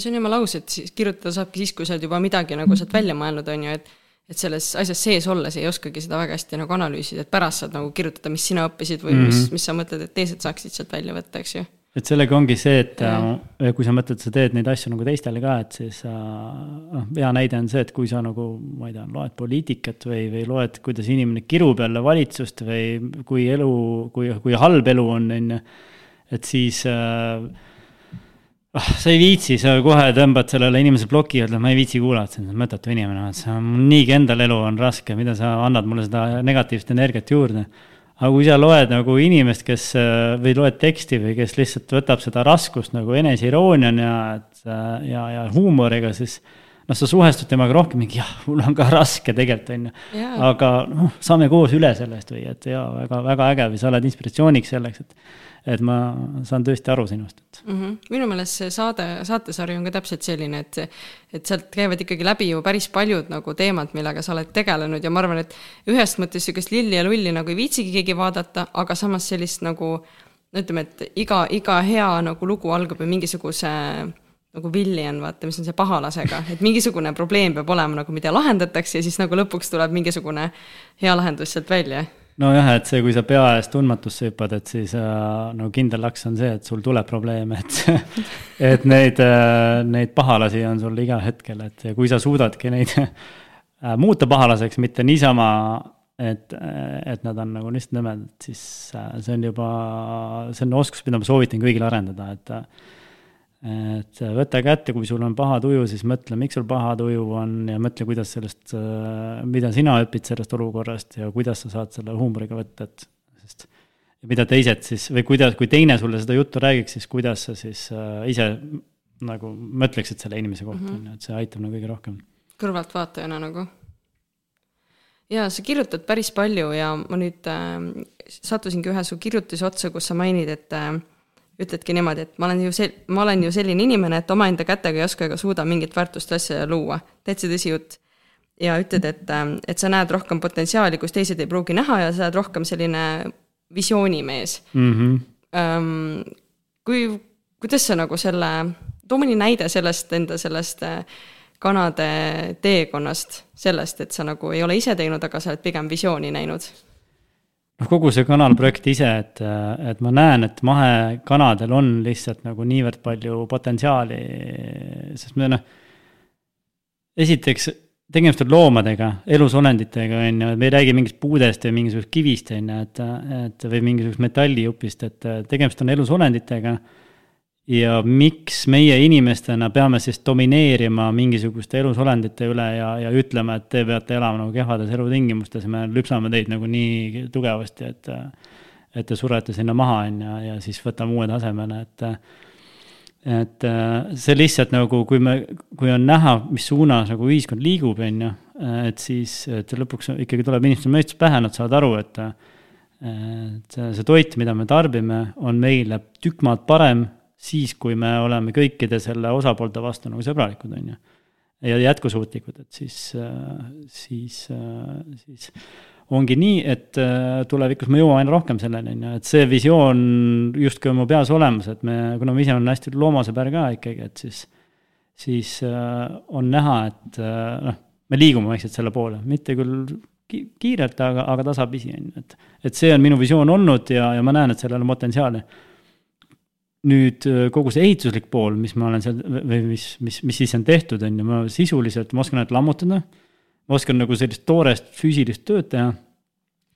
see on jumala aus, et siis kirjutada saabki siis, kui sa oled juba midagi nagu sealt välja mõelnud, on ju, et et selles asjas sees olles ei oskagi seda väga hästi nagu analüüsida, et pärast saad nagu kirjutada, mis sina õppisid või mm -hmm. mis, mhm. mis sa mõtled, et teised saaksid sealt välja võtta, eks ju. et sellega ongi see, et ja. Äh, kui sa mõtled, sa teed neid asju nagu teistele ka, et siis noh, hea näide on see, et kui sa nagu, ma ei tea, loed poliitikat või, või loed, kuidas inimene kirub jälle valitsust või kui elu, kui, kui halb elu on, on ju, et siis äh, oh, sa ei viitsi, sa kohe tõmbad sellele inimesele ploki ja ütled, ma ei viitsi kuulata, see on mõttetu inimene, see on niigi endal elu on raske, mida sa annad mulle seda negatiivset energiat juurde. aga kui sa loed nagu inimest, kes või loed teksti või kes lihtsalt võtab seda raskust nagu eneseirooniana ja, et ja, ja huumoriga, siis noh, sa suhestud temaga rohkem, mingi jah, mul on ka raske tegelikult, on ju. aga noh, saame koos üle sellest või et jaa, väga, väga äge või sa oled inspiratsiooniks selleks, et et ma saan tõesti aru sinust, et mm. -hmm. minu meelest see saade, saatesari on ka täpselt selline, et, et sealt käivad ikkagi läbi ju päris paljud nagu teemad, millega sa oled tegelenud ja ma arvan, et ühest mõttes sihukest lilli ja lulli nagu ei viitsigi keegi vaadata, aga samas sellist nagu no ütleme, et iga, iga hea nagu lugu algab ju mingisuguse nagu Villian, vaata, mis on see pahalasega, et mingisugune probleem peab olema nagu, mida lahendatakse ja siis nagu lõpuks tuleb mingisugune hea lahendus sealt välja. Nojah, et see, kui sa pea ees tundmatusse hüppad, et siis äh, no kindel laks on see, et sul tuleb probleeme, et et neid, äh, neid pahalasi on sul igal hetkel, et kui sa suudadki neid äh, muuta pahalaseks, mitte niisama, et, et nad on nagu lihtsalt nõmedad, siis see on juba, see on oskus, mida ma soovitan kõigile arendada, et et võta kätte, kui sul on paha tuju, siis mõtle, miks sul paha tuju on ja mõtle, kuidas sellest, mida sina õpid sellest olukorrast ja kuidas sa saad selle huumoriga võtta, et sest mida teised siis või kuidas, kui teine sulle seda juttu räägiks, siis kuidas sa siis äh, ise nagu mõtleksid selle inimese kohta, mhm. on ju, et see aitab nagu kõige rohkem. kõrvaltvaatajana nagu. ja sa kirjutad päris palju ja ma nüüd äh, sattusingi ühe su kirjutise otsa, kus sa mainid, et äh, ütledki niimoodi, et ma olen ju sel-, ma olen ju selline inimene, et omaenda kätega ei oska ega suuda mingit väärtust asja luua. täitsa tõsi jutt. ja ütled, et, ähm, et sa näed rohkem potentsiaali, kus teised ei pruugi näha ja sa oled rohkem selline visioonimees mm. -hmm. kui, kuidas sa nagu selle, too mõni näide sellest enda sellest äh, kanade teekonnast, sellest, et sa nagu ei ole ise teinud, aga sa oled pigem visiooni näinud noh, kogu see kanalprojekt ise, et, et ma näen, et mahekanadel on lihtsalt nagu niivõrd palju potentsiaali, sest me noh, esiteks tegemist on loomadega, elusolenditega, on ju, me ei räägi mingist puudest või mingisugusest kivist, on ju, et, et või mingisugusest metallijupist, et tegemist on elusolenditega ja miks meie inimestena peame siis domineerima mingisuguste elusolendite üle ja, ja ütlema, et te peate elama nagu kehvades elutingimustes me lüpsame teid nagu nii tugevasti, et et te surete sinna maha, on ju, ja siis võtame uue tasemele, et et see lihtsalt nagu, kui me, kui on näha, mis suunas nagu ühiskond liigub, on ju, et siis, et lõpuks ikkagi tuleb inimestel mõistus pähe, nad saavad aru, et et see toit, mida me tarbime, on meile tükk maad parem siis, kui me oleme kõikide selle osapoolte vastu nagu sõbralikud, on ju. ja jätkusuutlikud, et siis, siis, siis ongi nii, et tulevikus me jõuame aina rohkem selleni, on ju, et see visioon justkui on mu peas olemas, et me, kuna ma ise olen hästi loomasõber ka ikkagi, et siis, siis on näha, et noh, me liigume vaikselt selle poole, mitte küll kiirelt, aga, aga tasapisi, on ju, et, et see on minu visioon olnud ja, ja ma näen, et sellel on potentsiaali nüüd äh, kogu see ehituslik pool, mis ma olen seal või mis, mis, mis siis on tehtud, on ju, ma sisuliselt, ma oskan ainult lammutada. ma oskan nagu sellist toorest füüsilist tööd teha.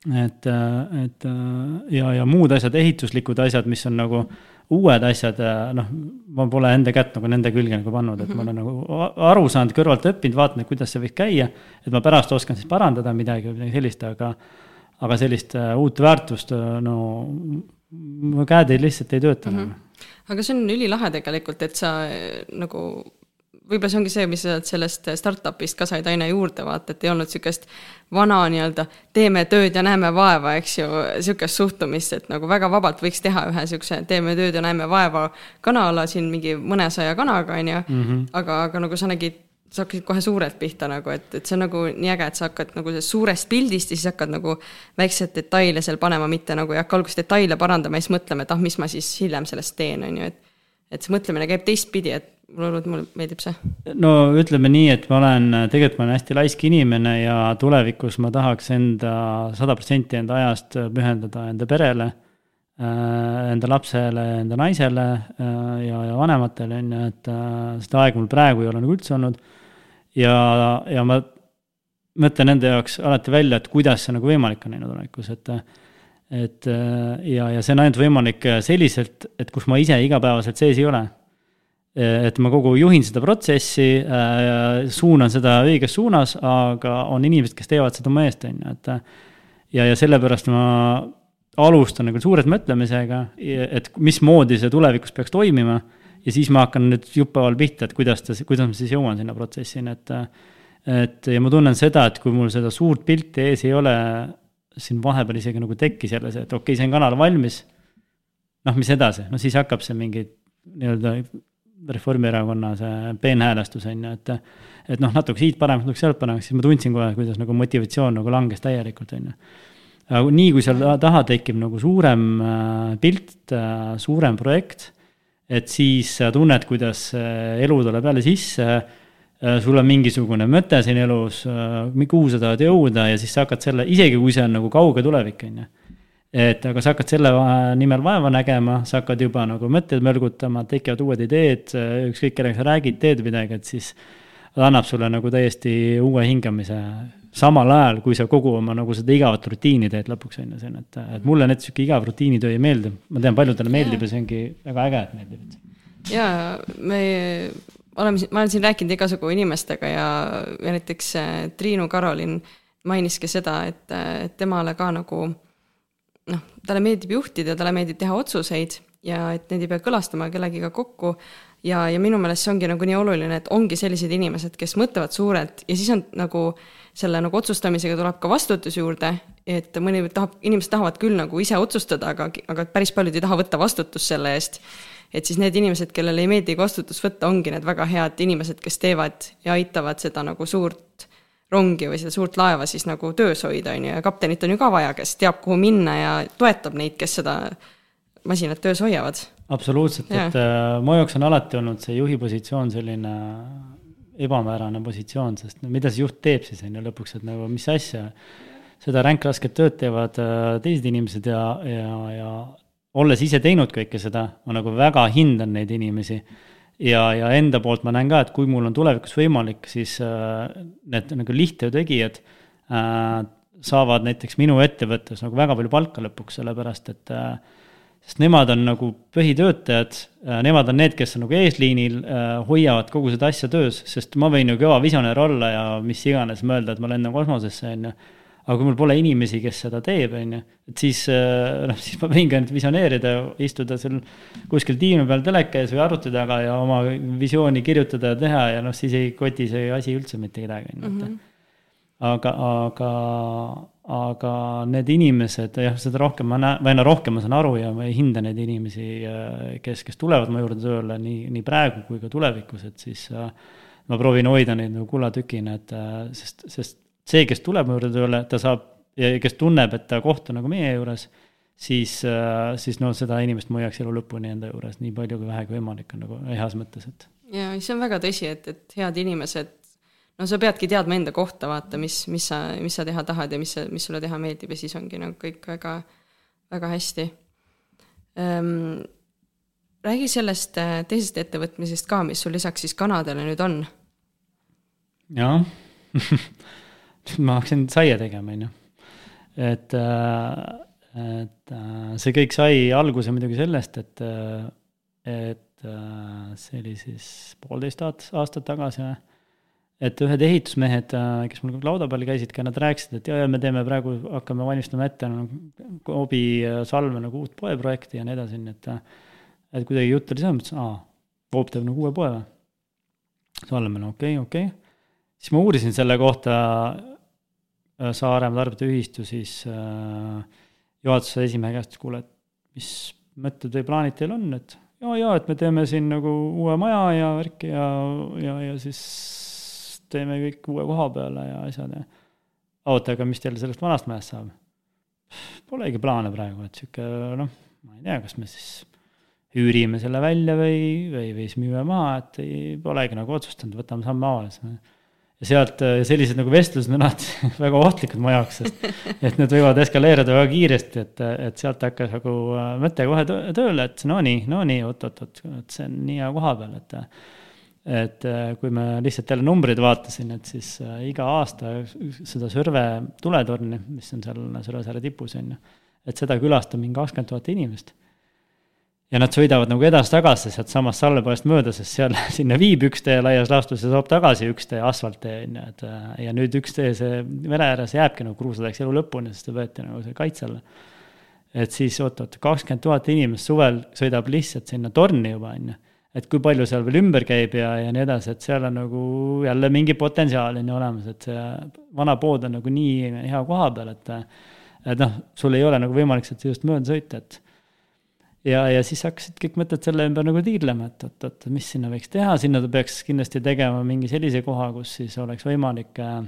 et, äh, et äh, ja, ja muud asjad, ehituslikud asjad, mis on nagu uued asjad, noh, ma pole enda kätt nagu nende külge nagu pannud, et ma olen nagu aru saanud, kõrvalt õppinud, vaatan, kuidas see võiks käia. et ma pärast oskan siis parandada midagi või midagi sellist, aga, aga sellist uut väärtust, no mu käed ei lihtsalt ei tööta mm. -hmm aga see on ülilahe tegelikult, et sa eh, nagu võib-olla see ongi see, mis sellest startup'ist ka said aina juurde vaata, et ei olnud niisugust vana nii-öelda teeme tööd ja näeme vaeva, eks ju, niisugust suhtumist, et nagu väga vabalt võiks teha ühe niisuguse teeme tööd ja näeme vaeva kanala siin mingi mõnesaja kanaga, on ju, mhm. aga, aga nagu sa nägid sa hakkasid kohe suurelt pihta nagu, et, et see on nagu nii äge, et sa hakkad nagu sellest suurest pildist ja siis hakkad nagu väikseid detaile seal panema, mitte nagu ei hakka alguses detaile parandama ja siis mõtlema, et ah, mis ma siis hiljem sellest teen, on ju, et et see mõtlemine käib teistpidi, et mulle, mulle meeldib see. no ütleme nii, et ma olen, tegelikult ma olen hästi laisk inimene ja tulevikus ma tahaks enda sada protsenti enda ajast pühendada enda perele, äh, enda lapsele, enda naisele äh, ja, ja vanematele, on ju, et äh, seda aega mul praegu ei ole nagu üldse olnud ja, ja ma mõtlen enda jaoks alati välja, et kuidas see nagu võimalik on läinud olevikus, et et ja, ja see on ainult võimalik selliselt, et kus ma ise igapäevaselt sees ei ole. et ma kogu juhin seda protsessi suunan seda õiges suunas, aga on inimesed, kes teevad seda mu eest, on ju, et ja, ja sellepärast ma alustan nagu suures mõtlemisega, et mismoodi see tulevikus peaks toimima ja siis ma hakkan nüüd juppehaaval pihta, et kuidas ta, kuidas ma siis jõuan sinna protsessini, et et ja ma tunnen seda, et kui mul seda suurt pilti ees ei ole, siin vahepeal isegi nagu tekkis jälle see, et okei okay,, see on kanal valmis, noh, mis edasi, no siis hakkab see mingi nii-öelda Reformierakonna see peenhäälestus on ju, et et noh, natuke siit paremaks, natuke sealt paremaks, siis ma tundsin kohe, kuidas nagu motivatsioon nagu langes täielikult, on ju. aga nii, kui seal taha tekib nagu suurem äh, pilt, äh, suurem projekt et siis sa tunned, kuidas elu tuleb jälle sisse, äh, sul on mingisugune mõte siin elus, äh, kuhu sa tahad jõuda ja siis sa hakkad selle, isegi kui see on nagu kauge tulevik, on ju. et aga sa hakkad selle nimel vaeva nägema, sa hakkad juba nagu mõtteid mölgutama, tekivad uued ideed, ükskõik kellega sa räägid, teed midagi, et siis annab sulle nagu täiesti uue hingamise samal ajal, kui sa kogu oma nagu seda igavat rutiini teed lõpuks, on ju, see on, et, et mulle näiteks sihuke igav rutiinitöö ei meeldi. ma tean, paljudele meeldib ja see ongi väga äge, et meeldib. ja me oleme, ma olen siin rääkinud igasugu inimestega ja, ja näiteks äh, Triinu Karolin mainiski seda, et, et temale ka nagu noh, talle meeldib juhtida, talle meeldib teha otsuseid ja et need ei pea kõlastama kellegiga kokku ja, ja minu meelest see ongi nagu nii oluline, et ongi sellised inimesed, kes mõtlevad suurelt ja siis on nagu selle nagu otsustamisega tuleb ka vastutus juurde, et mõni tahab, inimesed tahavad küll nagu ise otsustada, aga, aga päris paljud ei taha võtta vastutust selle eest. et siis need inimesed, kellele ei meeldigi vastutust võtta, ongi need väga head inimesed, kes teevad ja aitavad seda nagu suurt rongi või seda suurt laeva siis nagu töös hoida, on ju, ja kaptenit on ju ka vaja, kes teab, kuhu minna ja toetab neid, kes seda masinat töös hoiavad. absoluutselt, et äh, mu jaoks on alati olnud see juhi positsioon selline ebamäärane positsioon, sest no mida see juht teeb siis on ju lõpuks, et nagu mis asja. seda ränkrasket tööd teevad äh, teised inimesed ja, ja, ja olles ise teinud kõike seda, ma nagu väga hindan neid inimesi. ja, ja enda poolt ma näen ka, et kui mul on tulevikus võimalik, siis äh, need nagu lihttöö tegijad äh, saavad näiteks minu ettevõttes nagu väga palju palka lõpuks, sellepärast et äh, sest nemad on nagu põhitöötajad, äh, nemad on need, kes on nagu eesliinil, äh, hoiavad kogu seda asja töös, sest ma võin ju kõva visionäär olla ja mis iganes mõelda, et ma lendan kosmosesse, on ju. aga kui mul pole inimesi, kes seda teeb, on ju, et siis noh, siis ma võingi ainult visioneerida, istuda seal kuskil diivani peal teleka ees või arvuti taga ja oma visiooni kirjutada ja teha ja noh, siis ei koti see asi üldse mitte kedagi, on ju, et mhm. aga, aga, aga need inimesed, jah, seda rohkem ma näen, või no rohkem ma saan aru ja ma ei hinda neid inimesi, kes, kes tulevad mu juurde tööle nii, nii praegu kui ka tulevikus, et siis ma proovin hoida neid nagu kullatükina, et sest, sest see, kes tuleb mu juurde tööle, ta saab ja kes tunneb, et ta koht on nagu meie juures, siis, äh, siis no seda inimest ma hoiaks elu lõpuni enda juures, nii palju kui vähegi võimalik on nagu heas mõttes, et. ja see on väga tõsi, et, et head inimesed, no sa peadki teadma enda kohta, vaata, mis, mis sa, mis sa teha tahad ja mis, mis sulle teha meeldib ja siis ongi nagu kõik väga, väga hästi ähm,. räägi sellest äh, teisest ettevõtmisest ka, mis sul lisaks siis kanadele nüüd on. jah ma hakkasin saia tegema, on ju. et, äh, et äh, see kõik sai alguse muidugi sellest, et, et see oli siis poolteist aastat tagasi või et ühed ehitusmehed, kes mul lauda peal käisid ka, nad rääkisid, et ja, ja me teeme praegu, hakkame valmistama ette nagu Kobi salve nagu uut poeprojekti ja nii edasi, nii et et kuidagi jutt oli selles mõttes, aa, Coop teeb nagu uue poe või? Salve, no okei okay,, okei okay siis ma uurisin selle kohta äh, Saaremaa Tarbijate Ühistu siis äh, juhatuse esimehe käest, kuule, et mis mõtted või plaanid teil on, et ja, ja et me teeme siin nagu uue maja ja värki ja, ja, ja siis teeme kõik uue koha peale ja asjad ja oota, aga mis teil sellest vanast majast saab? Polegi plaane praegu, et sihuke noh, ma ei tea, kas me siis üürime selle välja või, või, või siis müüme maha, et ei, polegi nagu otsustanud, võtame samme haaval ja sealt sellised nagu vestlused on alati väga ohtlikud mu jaoks, sest et need võivad eskaleeruda väga kiiresti, et, et sealt hakkas nagu äh, mõte kohe tööle, et no nii, no nii, oot-oot-oot, et see on nii hea koha peal, et et äh, kui me lihtsalt jälle numbreid vaatasin, et siis iga aasta seda Sõrve tuletorni, mis on seal Sõrvesaare tipus, on ju, et seda külastab mingi kakskümmend tuhat inimest ja nad sõidavad nagu edasi-tagasi sealtsamast salvepoest mööda, sest seal, sinna viib üks tee laias laastus ja saab tagasi üks tee, asfalttee, on ju, et ja nüüd üks tee, see mere ääres jääbki nagu kruusadeks elu lõpuni, sest ta võeti nagu see kaitse alla. et siis oot-oot, kakskümmend tuhat inimest suvel sõidab lihtsalt sinna torni juba, on ju. Et kui palju seal veel ümber käib ja, ja nii edasi, et seal on nagu jälle mingi potentsiaal on ju olemas, et see vana pood on nagu nii hea koha peal, et et noh, sul ei ole nagu võimalik sealt just mööda sõita, et ja, ja siis hakkasid kõik mõtted selle ümber nagu tiirlema, et oot-oot, mis sinna võiks teha, sinna ta peaks kindlasti tegema mingi sellise koha, kus siis oleks võimalik äh,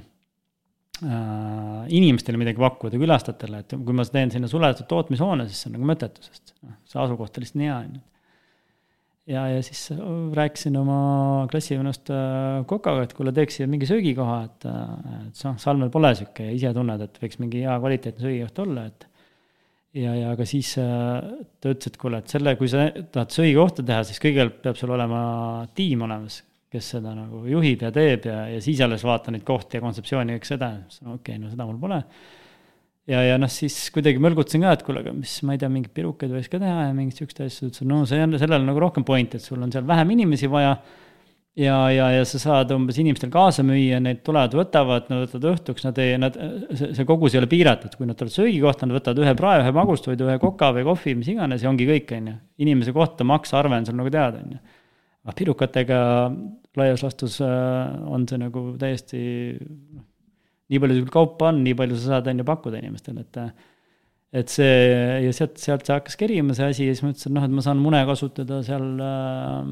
äh, inimestele midagi pakkuda, külastajatele, et kui ma teen sinna suletud tootmishoone, siis see on nagu mõttetu, sest noh, see asukoht on lihtsalt nii hea, on ju. Ja, ja siis rääkisin oma klassivennast äh, Kokaga, et kuule, teeks siia mingi söögikoha, et, äh, et noh, Salmel pole sihuke ise tunned, et võiks mingi hea kvaliteetne söögikoht olla, et ja, ja aga siis äh, ta ütles, et kuule, et selle, kui sa tahad söögikohta teha, siis kõigepealt peab sul olema tiim olemas, kes seda nagu juhib ja teeb ja, ja siis alles vaata neid kohti ja kontseptsiooni ja kõik seda, okei okay,, no seda mul pole. Ja, ja noh, siis kuidagi mõlgutasin ka, et kuule, aga mis, ma ei tea, mingeid pirukaid võiks ka teha ja mingeid siukseid asju, ta ütles, et no see on, sellel on nagu rohkem point, et sul on seal vähem inimesi vaja ja, ja, ja sa saad umbes inimestel kaasa müüa, need tulevad, võtavad, nad võtavad õhtuks, nad ei, nad, see, see kogus ei ole piiratud, kui nad tulevad söögikohta, nad võtavad ühe prae, ühe magustoidu, ühe koka või kohvi, mis iganes ja ongi kõik, on ju. inimese kohta maksearve on sul nagu teada, on ju. aga pirukatega laias laastus äh, on see nagu täiesti noh, nii palju sul kaupa on, nii palju sa saad, on ju, pakkuda inimestele, et et see ja sealt, sealt see hakkas kerima, see asi, ja siis ma ütlesin, et noh, et ma saan mune kasutada seal äh,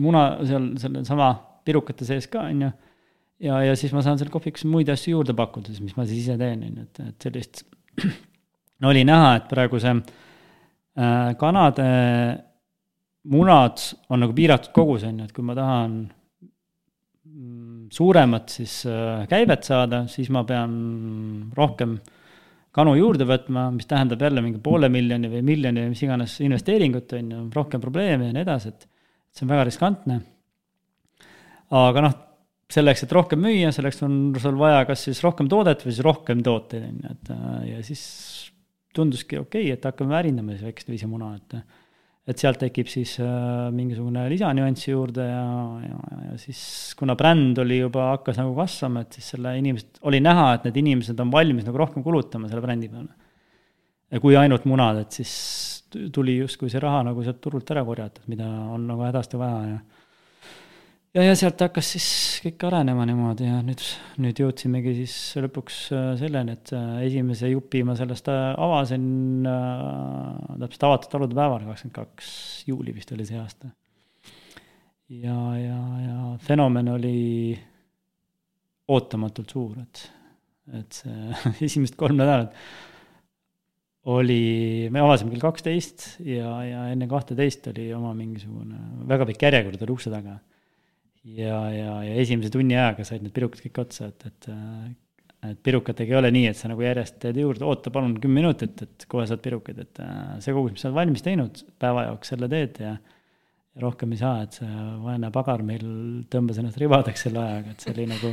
muna seal sellesama pirukate sees ka, on ju. ja, ja siis ma saan seal kohvikus muid asju juurde pakkuda, siis mis ma siis ise teen, on ju, et, et sellist no oli näha, et praegu see äh, kanade munad on nagu piiratud kogus, on ju, et kui ma tahan suuremat siis äh, käivet saada, siis ma pean rohkem kanu juurde võtma, mis tähendab jälle mingi poole miljoni või miljoni või mis iganes investeeringut, on ju, rohkem probleeme ja nii edasi, et see on väga riskantne. aga noh, selleks, et rohkem müüa, selleks on sul vaja kas siis rohkem toodet või siis rohkem tooteid, on ju, et ja siis tunduski okei okay,, et hakkame väärindama siis väikest viisimuna, et et sealt tekib siis äh, mingisugune lisanüanssi juurde ja, ja, ja siis kuna bränd oli juba, hakkas nagu kasvama, et siis selle inimesed, oli näha, et need inimesed on valmis nagu rohkem kulutama selle brändi peale. ja kui ainult munad, et siis tuli justkui see raha nagu sealt turult ära korjata, mida on nagu hädasti vaja ja ja, ja sealt hakkas siis kõik arenema niimoodi ja nüüd, nüüd jõudsimegi siis lõpuks äh, selleni, et äh, esimese jupi ma sellest äh, avasin äh, täpselt avatud talude päeval, kakskümmend kaks juuli vist oli see aasta. ja, ja, ja fenomen oli ootamatult suur, et, et see esimesed kolm nädalat oli, me avasime kell kaksteist ja, ja enne kahteteist oli oma mingisugune väga pikk järjekord oli ukse taga ja, ja, ja esimese tunni ajaga said need pirukad kõik otsa, et, et et pirukatega ei ole nii, et sa nagu järjest teed juurde, oota palun kümme minutit, et kohe saad pirukaid, et see kogus, mis sa oled valmis teinud päeva jaoks, selle teed ja rohkem ei saa, et see vaene pagar meil tõmbas ennast ribadeks selle ajaga, et see oli nagu,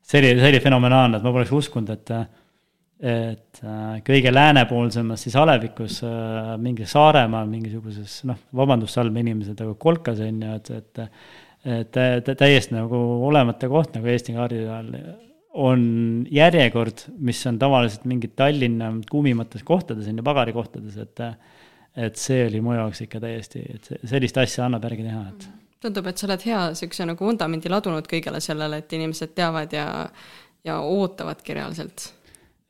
see oli, see oli fenomenaalne, et ma poleks uskunud, et et kõige läänepoolsemas siis alevikus, mingi Saaremaal mingisuguses noh, vabandust, Salme inimesed, aga kolkas on ju, et, et et täiesti nagu olemata koht nagu Eesti kaardi peal on järjekord, mis on tavaliselt mingid Tallinna kuumimates kohtades, on ju, pagarikohtades, et et see oli mu jaoks ikka täiesti, et sellist asja annab järgi teha, et tundub, et sa oled hea niisuguse nagu vundamendi ladunud kõigele sellele, et inimesed teavad ja, ja ootavadki reaalselt.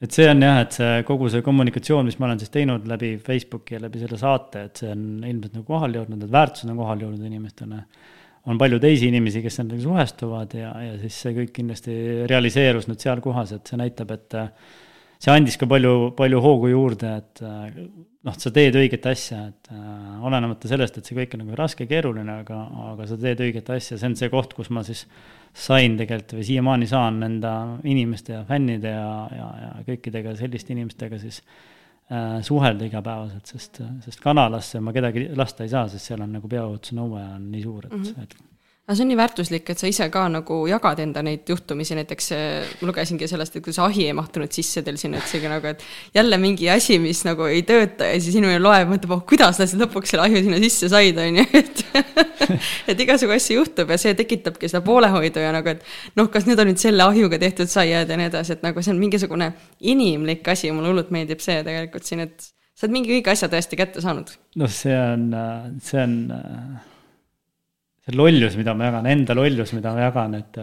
et see on jah, et see kogu see kommunikatsioon, mis ma olen siis teinud läbi Facebooki ja läbi selle saate, et see on ilmselt nagu kohale jõudnud, need väärtused on kohale jõudnud inimestele on palju teisi inimesi, kes nendega suhestuvad ja, ja siis see kõik kindlasti realiseerus nüüd seal kohas, et see näitab, et äh, see andis ka palju, palju hoogu juurde, et äh, noh, sa teed õiget asja, et äh, olenemata sellest, et see kõik on nagu raske keeruline, aga, aga sa teed õiget asja, see on see koht, kus ma siis sain tegelikult või siiamaani saan enda inimeste ja fännide ja, ja, ja kõikidega selliste inimestega siis Äh, suhelda igapäevaselt, sest, sest kanalasse ma kedagi lasta ei saa, sest seal on nagu peaohutusnõue on nii suur, et mm, -hmm. et aga see on nii väärtuslik, et sa ise ka nagu jagad enda neid juhtumisi, näiteks äh, ma lugesingi sellest, et kuidas ahi ei mahtunud sisse teil sinna, et seegi nagu, et jälle mingi asi, mis nagu ei tööta ja siis inimene loeb, mõtleb, oh kuidas nad lõpuks selle ahju sinna sisse said, on ju, et et igasugu asju juhtub ja see tekitabki seda poolehoidu ja nagu, et noh, kas need on nüüd selle ahjuga tehtud saiad ja nii edasi, et nagu see on mingisugune inimlik asi, mulle hullult meeldib see tegelikult siin, et sa oled mingi õige asja tõesti kätte saanud. noh, see on, see on see lollus, mida ma jagan, enda lollus, mida ma jagan, et.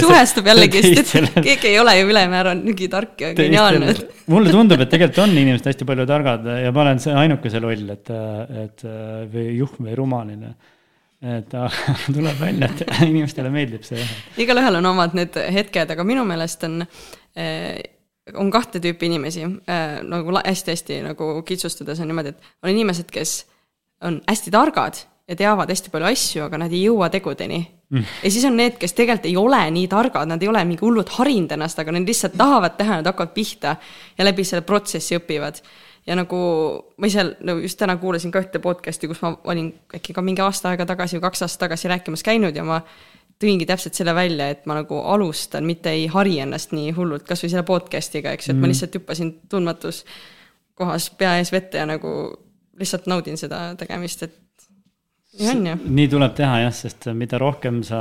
suhestub jällegi, sest et keegi ei ole ju ülemäära mingi tark ja geniaalne. mulle tundub, et tegelikult on inimesed hästi palju targad ja ma olen see ainuke see loll, et, et või juhm või rumaline et tuleb välja, et inimestele meeldib see. igalühel on omad need hetked, aga minu meelest on, eh, on kahte tüüpi inimesi eh, nagu hästi-hästi nagu kitsustades on niimoodi, et on inimesed, kes on hästi targad ja teavad hästi palju asju, aga nad ei jõua tegudeni mm.. ja siis on need, kes tegelikult ei ole nii targad, nad ei ole mingi hullult harinud ennast, aga nad lihtsalt tahavad teha, nad hakkavad pihta ja läbi selle protsessi õpivad. ja nagu ma ise no just täna kuulasin ka ühte podcast'i, kus ma olin äkki ka mingi aasta aega tagasi või kaks aastat tagasi rääkimas käinud ja ma tõingi täpselt selle välja, et ma nagu alustan, mitte ei hari ennast nii hullult, kasvõi selle podcast'iga, eks ju, et mm. ma lihtsalt hüppasin tundmatus kohas pea ees vette ja nagu lihtsalt naudin seda tegemist, et nii tuleb teha jah, sest mida rohkem sa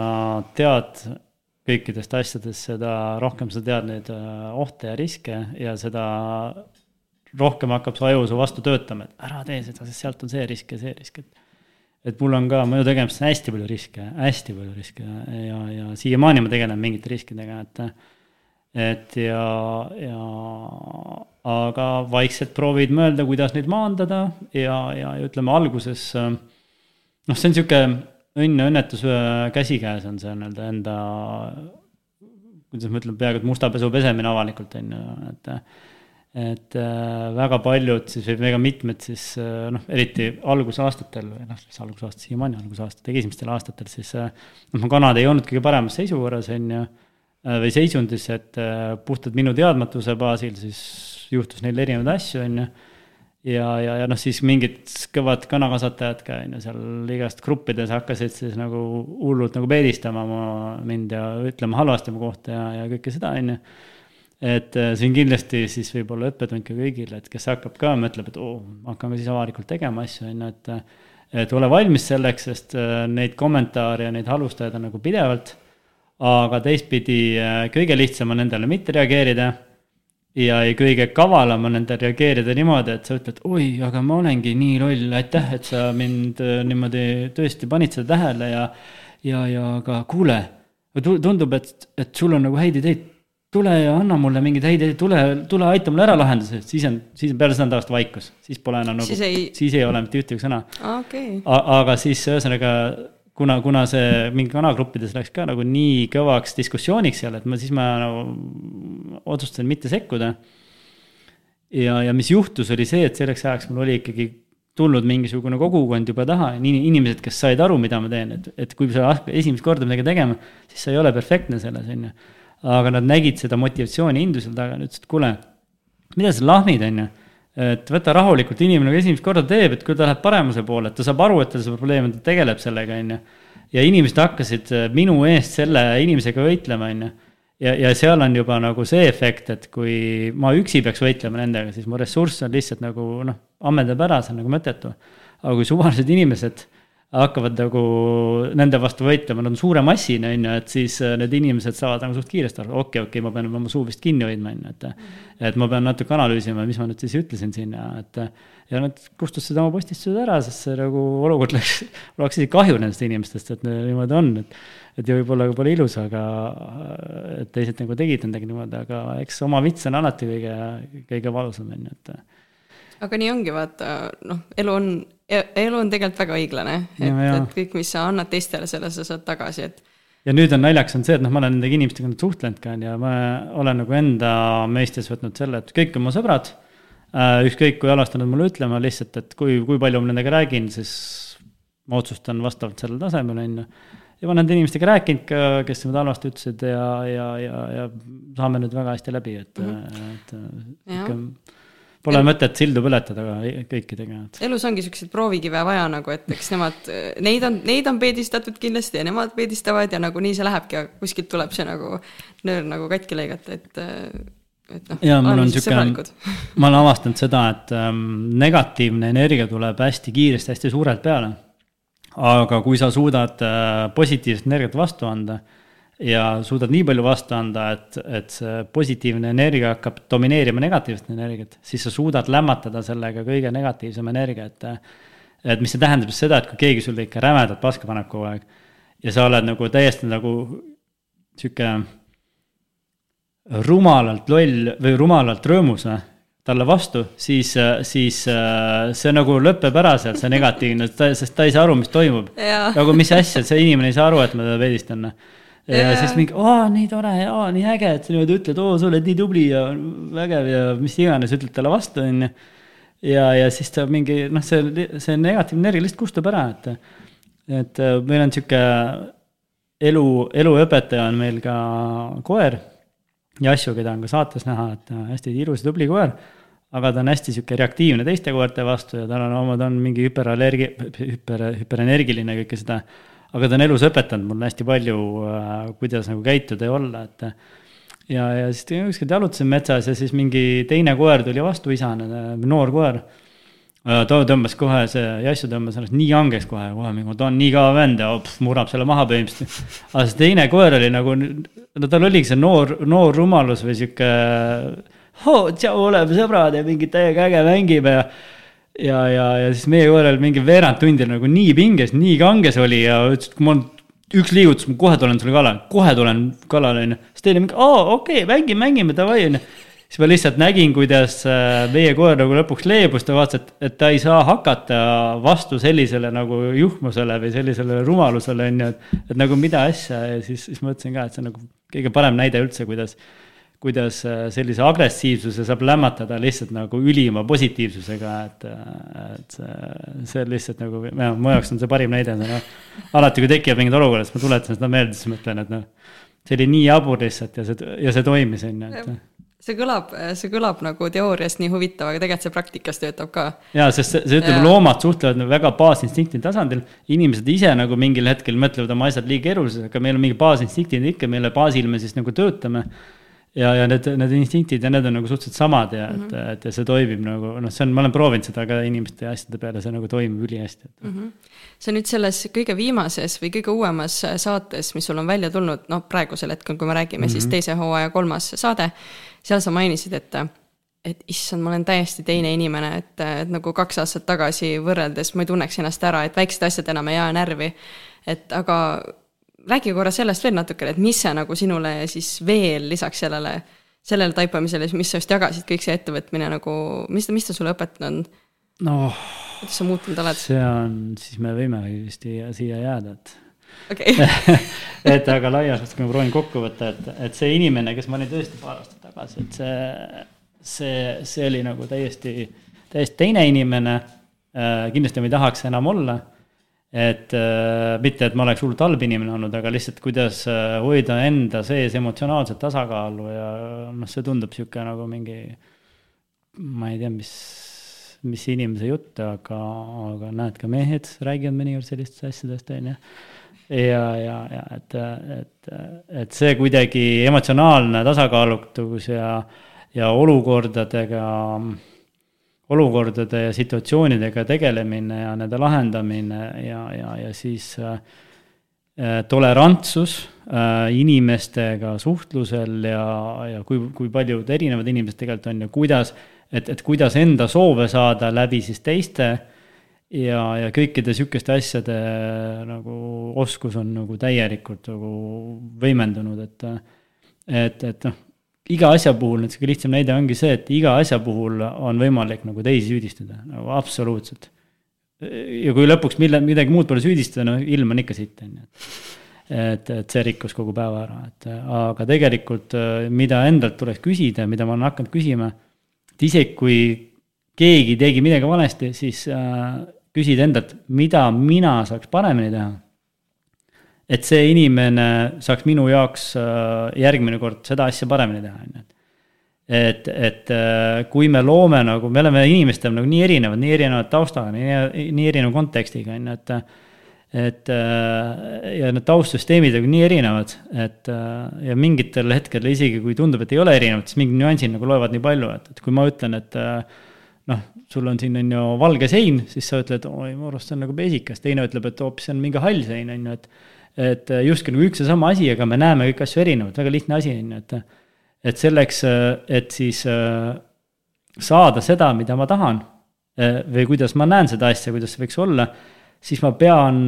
tead kõikidest asjadest, seda rohkem sa tead neid äh, ohte ja riske ja seda rohkem hakkab su aju su vastu töötama, et ära tee seda, sest sealt on see risk ja see risk, et et mul on ka mõju tegemiseks hästi palju riske, hästi palju riske ja, ja siiamaani ma tegelen mingite riskidega, et et ja, ja aga vaikselt proovid mõelda, kuidas neid maandada ja, ja ütleme, alguses äh, noh, see on sihuke õnn ja õnnetus käsikäes on see nii-öelda enda, kuidas ma ütlen, peaaegu et musta pesu pesemine avalikult on ju, et et äh, väga paljud siis või väga mitmed siis äh, noh, eriti algusaastatel või noh, siis algusaasta, siiamaani algusaastatel, esimestel aastatel siis äh, noh, mu kanad ei olnud kõige paremas seisukorras, on ju, või seisundis, et puhtalt minu teadmatuse baasil siis juhtus neil erinevaid asju, on ju ja, ja, ja noh, siis mingid kõvad kanakasvatajad ka on ju seal igast gruppides hakkasid siis nagu hullult nagu peedistama ma, mind ja ütlema halvasti mu kohta ja, ja kõike seda, on ju. et äh, see on kindlasti siis võib-olla õppetund ka kõigile, et kes hakkab ka, mõtleb, et oo hakkan ka siis avalikult tegema asju, on ju, et et ole valmis selleks, sest äh, neid kommentaare ja neid halvustajaid on nagu pidevalt. aga teistpidi äh, kõige lihtsam on nendele mitte reageerida. Ja kõige kavalam on nendele reageerida niimoodi, et sa ütled, oi, aga ma olengi nii loll, aitäh, et sa mind äh, niimoodi tõesti panid seda tähele ja, ja, ja aga kuule, tundub, et, et sul on nagu häid ideid. Tule ja anna mulle mingeid häid ideid, tule, tule aita mul ära lahendada, siis on, siis on peale seda on tavaliselt vaikus, siis pole enam nagu, siis ei ole mitte ühtegi sõna. Okay.. aga siis ühesõnaga, kuna, kuna see mingi kanagruppides läks ka nagu nii kõvaks diskussiooniks seal, et ma siis ma nagu otsustasin mitte sekkuda. ja, ja mis juhtus, oli see, et selleks ajaks mul oli ikkagi tulnud mingisugune kogukond juba taha, inimesed, kes said aru, mida ma teen, et, et kui sa esimest korda midagi tegema, siis sa ei ole perfektne selles, on ju aga nad nägid seda motivatsiooni hindu seal taga, nad ütlesid, kuule, mida sa lahmid, on ju. Et võta rahulikult, inimene kui esimest korda teeb, et kui ta läheb paremuse poole, et ta saab aru, et tal see probleem on, ta tegeleb sellega, on ju. ja inimesed hakkasid äh, minu eest selle inimesega võitlema, on ju. ja, ja seal on juba nagu see efekt, et kui ma üksi peaks võitlema nendega, siis mu ressurss on lihtsalt nagu noh, ammendab ära, see on nagu mõttetu. aga kui suvalised inimesed hakkavad nagu nende vastu võitlema, nad on suure massina, on ju, et siis äh, need inimesed saavad nagu suht kiiresti aru, okei okay,, okei okay,, ma pean oma suu vist kinni hoidma, on ju, et. et ma pean natuke analüüsima, mis ma nüüd siis ütlesin siin ja et. ja nad kustustasid oma postistused ära, sest see nagu olukord läks, hakkas isegi kahju nendest inimestest, et niimoodi on, et. et ja võib-olla pole ilus, aga et teised nagu tegid nendega niimoodi, aga eks oma vits on alati kõige, kõige valusam, on ju, et aga nii ongi, vaata, noh, elu on, e-, elu on tegelikult väga õiglane, et et kõik, mis sa annad teistele, selle sa saad tagasi, et. ja nüüd on naljakas on see, et noh, ma olen nende inimestega nüüd suhtlenud ka, on ju, ma olen nagu enda mõistes võtnud selle, et kõik on mu sõbrad. Äh, ükskõik kui halvasti nad mulle ütlema, lihtsalt, et kui, kui palju ma nendega räägin, siis ma otsustan vastavalt sellele tasemele, on ju ja ma olen nende inimestega rääkinud ka, kes mind halvasti ütlesid ja, ja, ja, ja saame nüüd väga hästi läbi, et mm, -hmm. et, Pole mõtet sildu põletada kõikidega. elus ongi siukseid proovikive vaja nagu, et eks nemad, neid on, neid on peedistatud kindlasti ja nemad peedistavad ja nagunii see lähebki, aga kuskilt tuleb see nagu nöör nagu katki lõigata, et et noh. ja mul on siuke, ma olen avastanud seda, et ähm, negatiivne energia tuleb hästi kiiresti, hästi suurelt peale. aga kui sa suudad äh, positiivset energiat vastu anda ja suudad nii palju vastu anda, et, et see positiivne energia hakkab domineerima negatiivset energiat, siis sa suudad lämmatada sellega kõige negatiivsema energia, et. et mis see tähendab siis seda, et kui keegi sulle ikka rämedat paska paneb kogu aeg ja sa oled nagu täiesti nagu sihuke rumalalt loll või rumalalt rõõmus talle vastu, siis, siis see nagu lõpeb ära seal, see negatiivne, sest ta ei saa aru, mis toimub. nagu mis asja, see inimene ei saa aru, et ma teda peedistan ja siis mingi, aa, nii tore aa, nii äge, et sa niimoodi ütled, oo, sa oled nii tubli ja vägev ja mis iganes, ütled talle vastu, onju. ja, ja siis ta mingi, noh, see, see negatiivne energia lihtsalt kustub ära, et, et äh, meil on sihuke elu, eluõpetaja on meil ka koer. Jassu, keda on ka saates näha, et hästi ilus ja tubli koer. aga ta on hästi sihuke reaktiivne teiste koerte vastu ja tal on oma, ta on mingi hüperallergi-, hüper, hüperenergiline kõike seda aga ta on elus õpetanud mulle hästi palju, äh, kuidas nagu käituda ja olla, et ja, ja siis ükskord jalutasin metsas ja siis mingi teine koer tuli vastu, isane, noor koer. Äh, ta tõmbas kohe, see Jassu tõmbas ennast nii hangeks kohe, kohe mingi, ta on nii kõva vend ja pff, murrab selle maha põhimõtteliselt. aga see teine koer oli nagu, no tal oligi see noor, noor rumalus või sihuke, oo, tšau, oleme sõbrad ja mingi täiega äge mängime ja ja, ja, ja siis meie koer oli mingi veerand tundi nagu nii pinges, nii kanges oli ja ütles, et kui mul üks liigutus, ma kohe tulen sulle kallale, kohe tulen kallale, onju. siis oli mingi, aa, okei okay,, mängime, mängime, davai, onju. siis ma lihtsalt nägin, kuidas äh, meie koer nagu lõpuks leebus, ta vaatas, et, et ta ei saa hakata vastu sellisele nagu juhmusele või sellisele rumalusele, onju, et, nagu mida asja ja siis, siis mõtlesin ka, et see on nagu kõige parem näide üldse, kuidas kuidas äh, sellise agressiivsuse saab lämmatada lihtsalt nagu ülima positiivsusega, et, äh, et see, see on lihtsalt nagu, mu jaoks on see parim näide, noh. alati, kui tekivad mingid olukorrad, siis ma tuletan seda meelde, siis mõtlen, et noh, see oli nii jabur lihtsalt ja see, ja see toimis, on ju, et see kõlab, see kõlab nagu teooriast nii huvitav, aga tegelikult see praktikas töötab ka. ja, sest see, see ütleb, loomad suhtlevad nagu väga baasinstinkti tasandil, inimesed ise nagu mingil hetkel mõtlevad oma asjad liiga keeruliseks, aga meil on mingi baasinstiktid ikka, mille baasil me siis nagu töötame ja, ja need, need instinktid ja need on nagu suhteliselt samad ja et mm, Mhm. -hmm. et ja see toimib nagu noh, see on, ma olen proovinud seda ka inimeste ja asjade peale, see nagu toimib ülihästi, et mm. -hmm. sa nüüd selles kõige viimases või kõige uuemas saates, mis sul on välja tulnud, noh, praegusel hetkel, kui me räägime mm, -hmm. siis teise hooaja kolmas saade, seal sa mainisid, et et issand, ma olen täiesti teine inimene, et, et nagu kaks aastat tagasi võrreldes ma ei tunneks ennast ära, et väiksed asjad enam ei aja närvi. et aga räägi korra sellest veel natukene, et mis see nagu sinule siis veel lisaks sellele, sellele taipamisele, mis sa just jagasid, kõik see ettevõtmine nagu, mis, mis ta sulle õpetanud on? noh, kuidas sa muutunud oled? see on, siis me võimegi vist siia, jääda, et okay. et aga laias laastus, kui ma proovin kokku võtta, et, et see inimene, kes ma olin tõesti paar aastat tagasi, et see, see, see oli nagu täiesti, täiesti teine inimene kindlasti ma ei tahaks enam olla. Et äh, mitte, et ma oleks hullult halb inimene olnud, aga lihtsalt kuidas äh, hoida enda sees emotsionaalset tasakaalu ja noh, see tundub sihuke nagu mingi, ma ei tea, mis mis inimese jutt, aga, aga näed, ka mehed räägivad mõnikord sellistest asjadest, on ju. ja, ja, ja et, et, et see kuidagi emotsionaalne tasakaalutus ja, ja olukordadega, olukordade ja situatsioonidega tegelemine ja nende lahendamine ja, ja, ja siis äh, tolerantsus äh, inimestega suhtlusel ja, ja kui, kui paljud erinevad inimesed tegelikult on ja kuidas et, et kuidas enda soove saada läbi siis teiste ja, ja kõikide sihukeste asjade nagu oskus on nagu täielikult nagu võimendunud, et et, et noh, iga asja puhul, nüüd kõige lihtsam näide ongi see, et iga asja puhul on võimalik nagu teisi süüdistada, nagu absoluutselt. ja kui lõpuks mille, midagi muud pole süüdistada, no ilm on ikka sitt, on ju et, et see rikkus kogu päeva ära, et aga tegelikult mida endalt tuleks küsida, mida ma olen hakanud küsima et isegi kui keegi tegi midagi valesti, siis äh, küsid endalt, mida mina saaks paremini teha. Et see inimene saaks minu jaoks äh, järgmine kord seda asja paremini teha, on ju. et, et äh, kui me loome nagu, me oleme inimestena nagu nii erinevad, nii erineva taustaga, nii, nii erineva kontekstiga, on ju, et et ja need taustsüsteemid on nii erinevad, et ja mingitel hetkel isegi kui tundub, et ei ole erinevad, siis mingid nüansid nagu loevad nii palju, et, et kui ma ütlen, et noh, sul on siin on ju valge sein, siis sa ütled, oi, mu arust see on nagu pesikas, teine ütleb, et hoopis see on mingi hall sein, on ju, et et justkui nagu üks ja sama asi, aga me näeme kõiki asju erinevalt, väga lihtne asi, on ju, et et selleks, et siis saada seda, mida ma tahan või kuidas ma näen seda asja, kuidas see võiks olla siis ma pean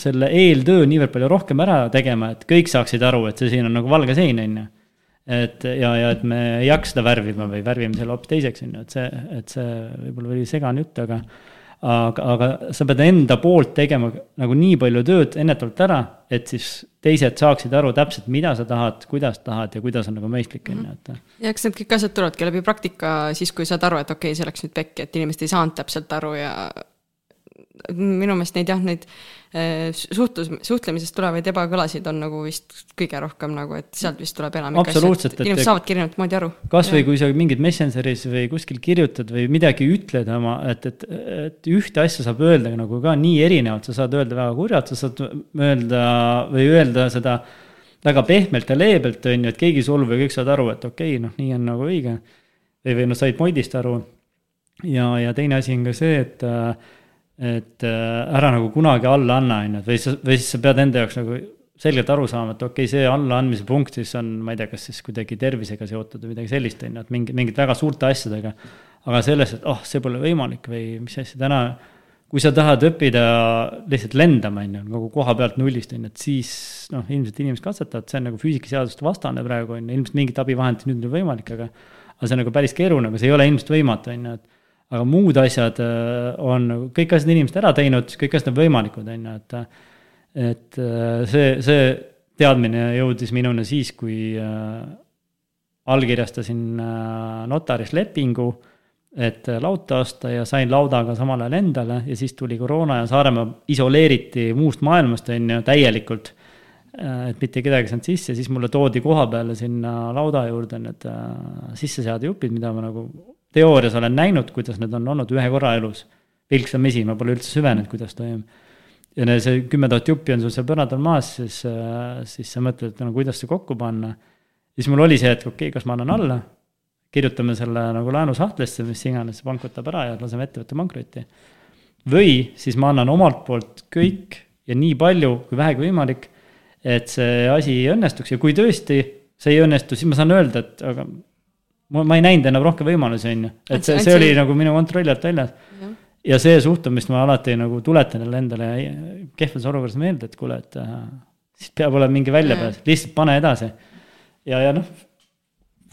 selle eeltöö niivõrd palju rohkem ära tegema, et kõik saaksid aru, et see siin on nagu valge sein, on ju. et ja, ja et me ei hakka seda värvima või värvime selle hoopis teiseks, on ju, et see, et see võib-olla oli segane jutt, aga aga, aga sa pead enda poolt tegema nagu nii palju tööd ennetavalt ära, et siis teised saaksid aru täpselt, mida sa tahad, kuidas tahad ja kuidas on nagu mõistlik, on ju, et. ja eks need kõik asjad tulevadki läbi praktika, siis kui saad aru, et okei okay,, see läks nüüd pekki, et inimesed ei saanud täpselt aru ja minu meelest neid jah, neid suhtlus, suhtlemisest tulevaid ebakõlasid on nagu vist kõige rohkem nagu, et sealt vist tuleb enamik asju, et inimesed saavadki erinevat moodi aru. kasvõi kui sa mingid Messengeris või kuskil kirjutad või midagi ütled oma, et, et, et ühte asja saab öelda nagu ka nii erinevalt, sa saad öelda väga kurjalt, sa saad öelda või öelda seda väga pehmelt ja leebelt, on ju, et keegi ei solvu ja kõik saavad aru, et okei okay,, noh, nii on nagu õige. või, või noh, said moidist aru. ja, ja teine asi on ka see, et et ära nagu kunagi alla anna, on ju, et või sa, või siis sa pead enda jaoks nagu selgelt aru saama, et okei okay,, see allaandmise punkt siis on, ma ei tea, kas siis kuidagi tervisega seotud või midagi sellist, on ju, et mingi, mingite väga suurte asjadega. aga selles, et oh, see pole võimalik või mis asja, täna, kui sa tahad õppida lihtsalt lendama, on ju, nagu koha pealt nullist, on ju, et siis noh, ilmselt inimesed katsetavad, see on nagu füüsikaseaduste vastane praegu, on ju, ilmselt mingit abivahendit nüüd on võimalik, aga aga see on nagu päris keeruline, aga see ei ole ilmselt võimatu, on ju, et aga muud asjad on, kõik asjad inimesed ära teinud, kõik asjad on võimalikud, on ju, et et see, see teadmine jõudis minuni siis, kui allkirjastasin notaris lepingu, et lauta osta ja sain laudaga samal ajal endale ja siis tuli koroona ja Saaremaa isoleeriti muust maailmast, on ju, täielikult. et mitte kedagi ei saanud sisse, siis mulle toodi koha peale sinna lauda juurde need sisseseadejupid, mida ma nagu teoorias olen näinud, kuidas need on olnud ühe korra elus. vilksamisi, ma pole üldse süvenenud, kuidas toimub. ja see kümme tuhat juppi on sul seal põrandal maas, siis, siis sa mõtled, et no kuidas see kokku panna. siis mul oli see, et okei okay,, kas ma annan alla, kirjutame selle nagu laenusahtlisse, mis iganes, pank võtab ära ja laseme ettevõtte pankrotti. või siis ma annan omalt poolt kõik ja nii palju kui vähegi võimalik, et see asi õnnestuks ja kui tõesti see ei õnnestu, siis ma saan öelda, et aga ma, ma ei näinud enam rohkem võimalusi, on ju. et see, see oli nagu minu kontrolli alt väljas. ja see suhtumist ma alati nagu tuletan jälle endale kehvas olukorras meelde, et kuule, et äh, siis peab olema mingi väljapääs, lihtsalt pane edasi. ja, ja noh,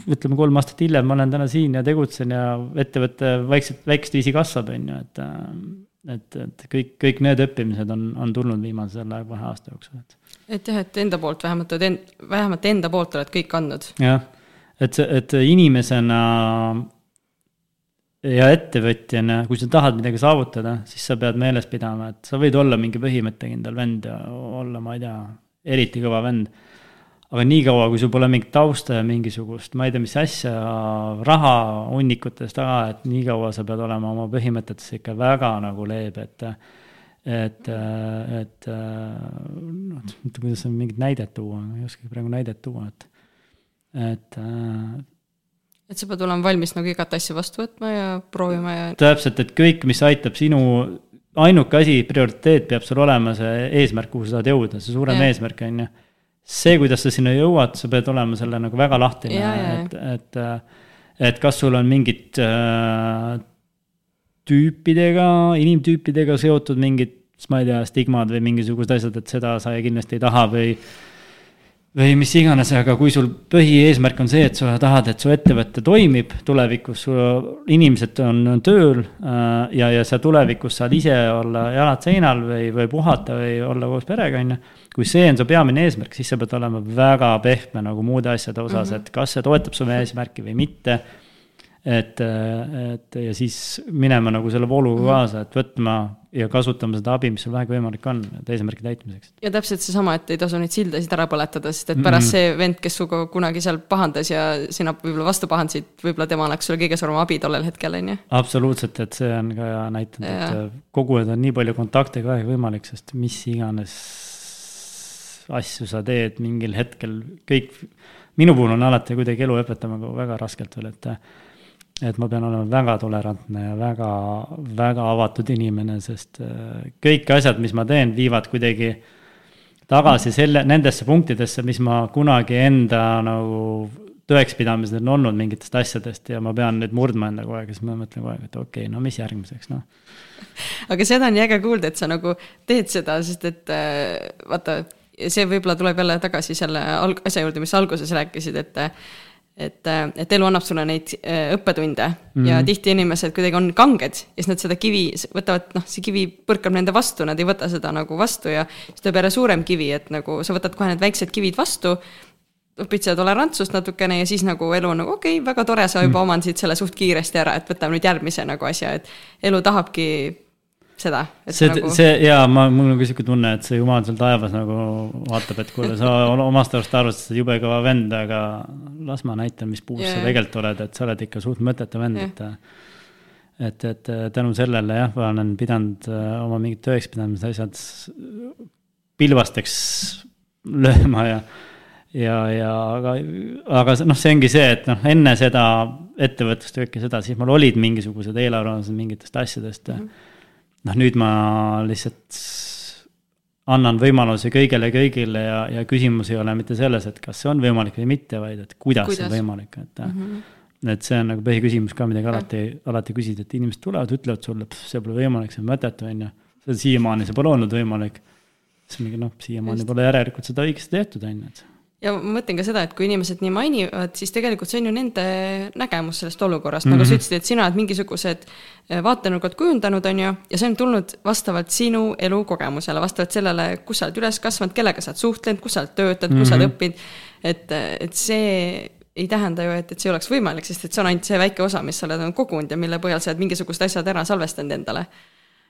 ütleme kolm aastat hiljem ma olen täna siin ja tegutsen ja ettevõte vaikselt, väikest viisi kasvab, on ju, et äh, et, et kõik, kõik need õppimised on, on tulnud viimase selle kahe aasta jooksul, et. et jah, et enda poolt vähemalt oled end-, vähemalt enda poolt oled kõik andnud. jah, et, et inimesena ja ettevõtjana, kui sa tahad midagi saavutada, siis sa pead meeles pidama, et sa võid olla mingi põhimõttekindel vend ja olla, ma ei tea, eriti kõva vend. Aga niikaua, kui sul pole mingit tausta ja mingisugust, ma ei tea, mis asja, raha hunnikutes taga, et niikaua sa pead olema oma põhimõtetes ikka väga nagu leebe, et et, et noh, kuidas mingit näidet tuua, ma ei oskagi praegu näidet tuua, et, et et sa pead olema valmis nagu igat asja vastu võtma ja proovima ja täpselt, et kõik, mis aitab sinu, ainuke asi, prioriteet peab sul olema see eesmärk, kuhu sa tahad jõuda, see suurem ja. eesmärk, on ju see, kuidas sa sinna jõuad, sa pead olema selle nagu väga lahtine, et, et, et kas sul on mingid äh, tüüpidega, inimtüüpidega seotud mingid, ma ei tea, stigmad või mingisugused asjad, et seda sa kindlasti ei taha või või mis iganes, aga kui sul põhieesmärk on see, et sa tahad, et su ettevõte toimib tulevikus, su inimesed on, on tööl äh, ja, ja sa tulevikus saad ise olla jalad seinal või, või puhata või olla koos perega, on ju kui see on su peamine eesmärk, siis sa pead olema väga pehme nagu muude asjade osas mm, -hmm. et kas see toetab su eesmärki või mitte. Et, et ja siis minema nagu selle vooluga -hmm. kaasa, et võtma ja kasutama seda abi, mis sul vähegi võimalik on, et eesmärgi täitmiseks. ja täpselt seesama, et ei tasu neid sildasid ära põletada, sest et pärast mm -hmm. see vend, kes sinuga kunagi seal pahandas ja sina võib-olla vastu pahandasid, võib-olla tema oleks sulle kõige suurem abi tollel hetkel, on ju. absoluutselt, et see on ka näidanud, et kogujad on nii palju kontakte ka võimalik, sest mis iganes asju sa teed mingil hetkel, kõik, minu puhul on alati kuidagi elu õpetama väga raskelt veel, et et ma pean olema väga tolerantne ja väga, väga avatud inimene, sest äh, kõik asjad, mis ma teen, viivad kuidagi tagasi selle, nendesse punktidesse, mis ma kunagi enda nagu tõekspidamised on olnud mingitest asjadest ja ma pean nüüd murdma enda kogu aeg ja siis ma mõtlen kogu aeg, et okei okay,, no mis järgmiseks, noh. aga seda on nii äge kuulda, et sa nagu teed seda, sest et äh, vaata see võib-olla tuleb jälle tagasi selle alg-, asja juurde, mis sa alguses rääkisid, et et, et elu annab sulle neid äh, õppetunde mm -hmm. ja tihti inimesed kuidagi on kanged ja siis nad seda kivi võtavad, noh, see kivi põrkab nende vastu, nad ei võta seda nagu vastu ja siis tuleb jälle suurem kivi, et nagu sa võtad kohe need väiksed kivid vastu, õpid seda tolerantsust natukene ja siis nagu elu nagu okei okay,, väga tore, sa juba mm. omandasid selle suht kiiresti ära, et võtame nüüd järgmise nagu asja, et elu tahabki seda. see nagu..., see ja ma, mul on ka sihuke tunne, et see jumal seal taevas nagu vaatab, et kuule, sa omast arust arvasid, sa oled jube kõva vend, aga las ma näitan, mis puus yeah. sa tegelikult oled, et sa oled ikka suht mõttetu vend yeah., et et, et tänu sellele jah, ma olen pidanud äh, oma mingid tõekspidamised asjad pilvasteks lööma ja ja, ja aga, aga noh, see ongi see, et noh, enne seda ettevõtlust ja kõike seda, siis mul olid mingisugused eelarvamused mingitest asjadest mm. -hmm noh, nüüd ma lihtsalt annan võimalusi kõigele, kõigile ja, ja küsimus ei ole mitte selles, et kas see on võimalik või mitte, vaid et kuidas, kuidas? see on võimalik, et mm. -hmm et see on nagu põhiküsimus ka, mida ka alati, alati küsid, et inimesed tulevad, ütlevad sulle, see pole võimalik, see on mõttetu, on ju. see siiamaani, see pole olnud võimalik. siis mingi noh, siiamaani pole järelikult seda õigesti tehtud, on ju, et ja ma mõtlen ka seda, et kui inimesed nii mainivad, siis tegelikult see on ju nende nägemus sellest olukorrast mm, -hmm. nagu sa mhm. ütlesid, et sina oled mingisugused eh, vaatenurgad kujundanud, on ju, ja see on tulnud vastavalt sinu elukogemusele, vastavalt sellele, kus sa oled üles kasvanud, kellega sa oled suhtlenud, kus sa oled töötanud mm, -hmm. kus sa oled mhm. õppinud. et, et see ei tähenda ju, et, et see oleks võimalik, sest et see on ainult see väike osa, mis sa oled kogunud ja mille põhjal sa oled mingisugused asjad ära salvestanud endale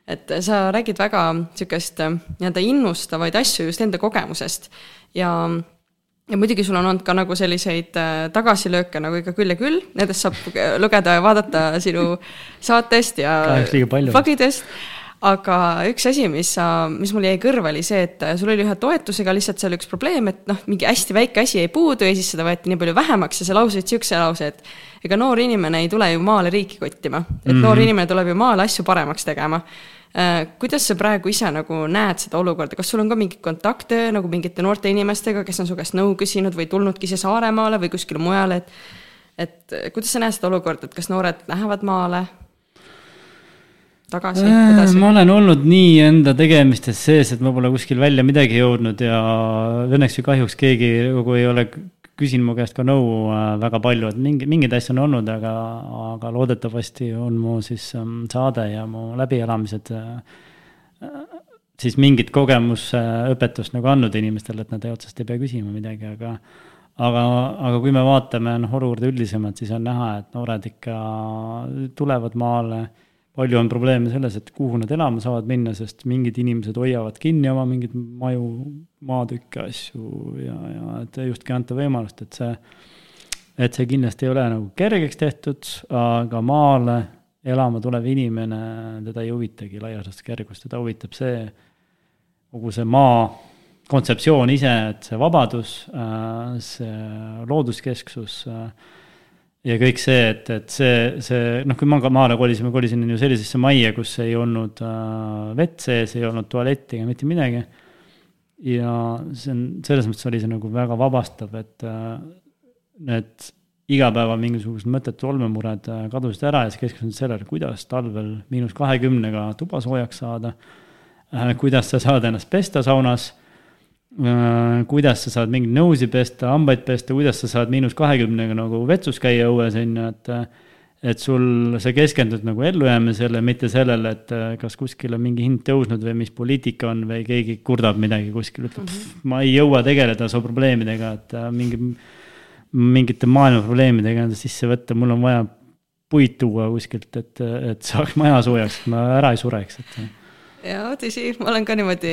et sa räägid väga niisugust eh, nii-öelda innustavaid asju just enda kogemusest ja ja muidugi sul on olnud ka nagu selliseid äh, tagasilööke nagu ikka küll ja küll, nendest saab lugeda ja vaadata sinu saatest ja vlogidest. aga üks asi, mis sa, mis mul jäi kõrva, oli see, et sul oli ühe toetusega lihtsalt seal üks probleem, et noh, mingi hästi väike asi jäi puudu ja siis seda võeti nii palju vähemaks ja sa laususid siukse lause, et ega noor inimene ei tule ju maale riiki kottima, et mm -hmm. noor inimene tuleb ju maale asju paremaks tegema äh, kuidas sa praegu ise nagu näed seda olukorda, kas sul on ka mingeid kontakte nagu mingite noorte inimestega, kes on su käest nõu küsinud või tulnudki siia Saaremaale või kuskile mujale, et et kuidas sa näed seda olukorda, et kas noored lähevad maale, tagasi, äh, edasi? ma olen olnud nii enda tegemistes sees, et ma pole kuskil välja midagi jõudnud ja õnneks või kahjuks keegi nagu ei ole küsinud mu käest ka nõu äh, väga palju, et mingi, mingeid asju on olnud, aga, aga loodetavasti on mu siis ähm, saade ja mu läbielamised äh, siis mingit kogemusõpetust nagu andnud inimestele, et nad ei otsast ei pea küsima midagi, aga aga, aga kui me vaatame noh, olukorda üldisemalt, siis on näha, et noored ikka tulevad maale palju on probleeme selles, et kuhu nad elama saavad minna, sest mingid inimesed hoiavad kinni oma mingeid maju, maatükke, asju ja, ja et justki anta võimalust, et see, et see kindlasti ei ole nagu kergeks tehtud, aga maale elama tulev inimene, teda ei huvitagi laias laastus kergus, teda huvitab see, kogu see maa kontseptsioon ise, et see vabadus, see looduskesksus ja kõik see, et, et see, see noh, kui ma ka maale kolisime, kolisin ju sellisesse majja, kus ei olnud äh, vett sees, ei olnud tualetti ega mitte midagi. ja see on, selles mõttes oli see nagu väga vabastav, et äh, need igapäeva mingisugused mõttetud olmemured äh, kadusid ära ja siis keskendusid sellele, kuidas talvel miinus kahekümnega tuba soojaks saada äh,, kuidas sa saad ennast pesta saunas kuidas sa saad mingeid nõusi pesta, hambaid pesta, kuidas sa saad miinus kahekümnega nagu vetsus käia õues, on ju, et et sul, sa keskendud nagu ellujäämisele, mitte sellele, et äh, kas kuskil on mingi hind tõusnud või mis poliitika on või keegi kurdab midagi kuskil, ütleb mm, -hmm. ma ei jõua tegeleda su probleemidega, et äh, mingi, mingite maailma probleemidega enda sisse võtta, mul on vaja puid tuua kuskilt, et, et saaks maja soojaks, et ma ära ei sureks, et jaa, tõsi, ma olen ka niimoodi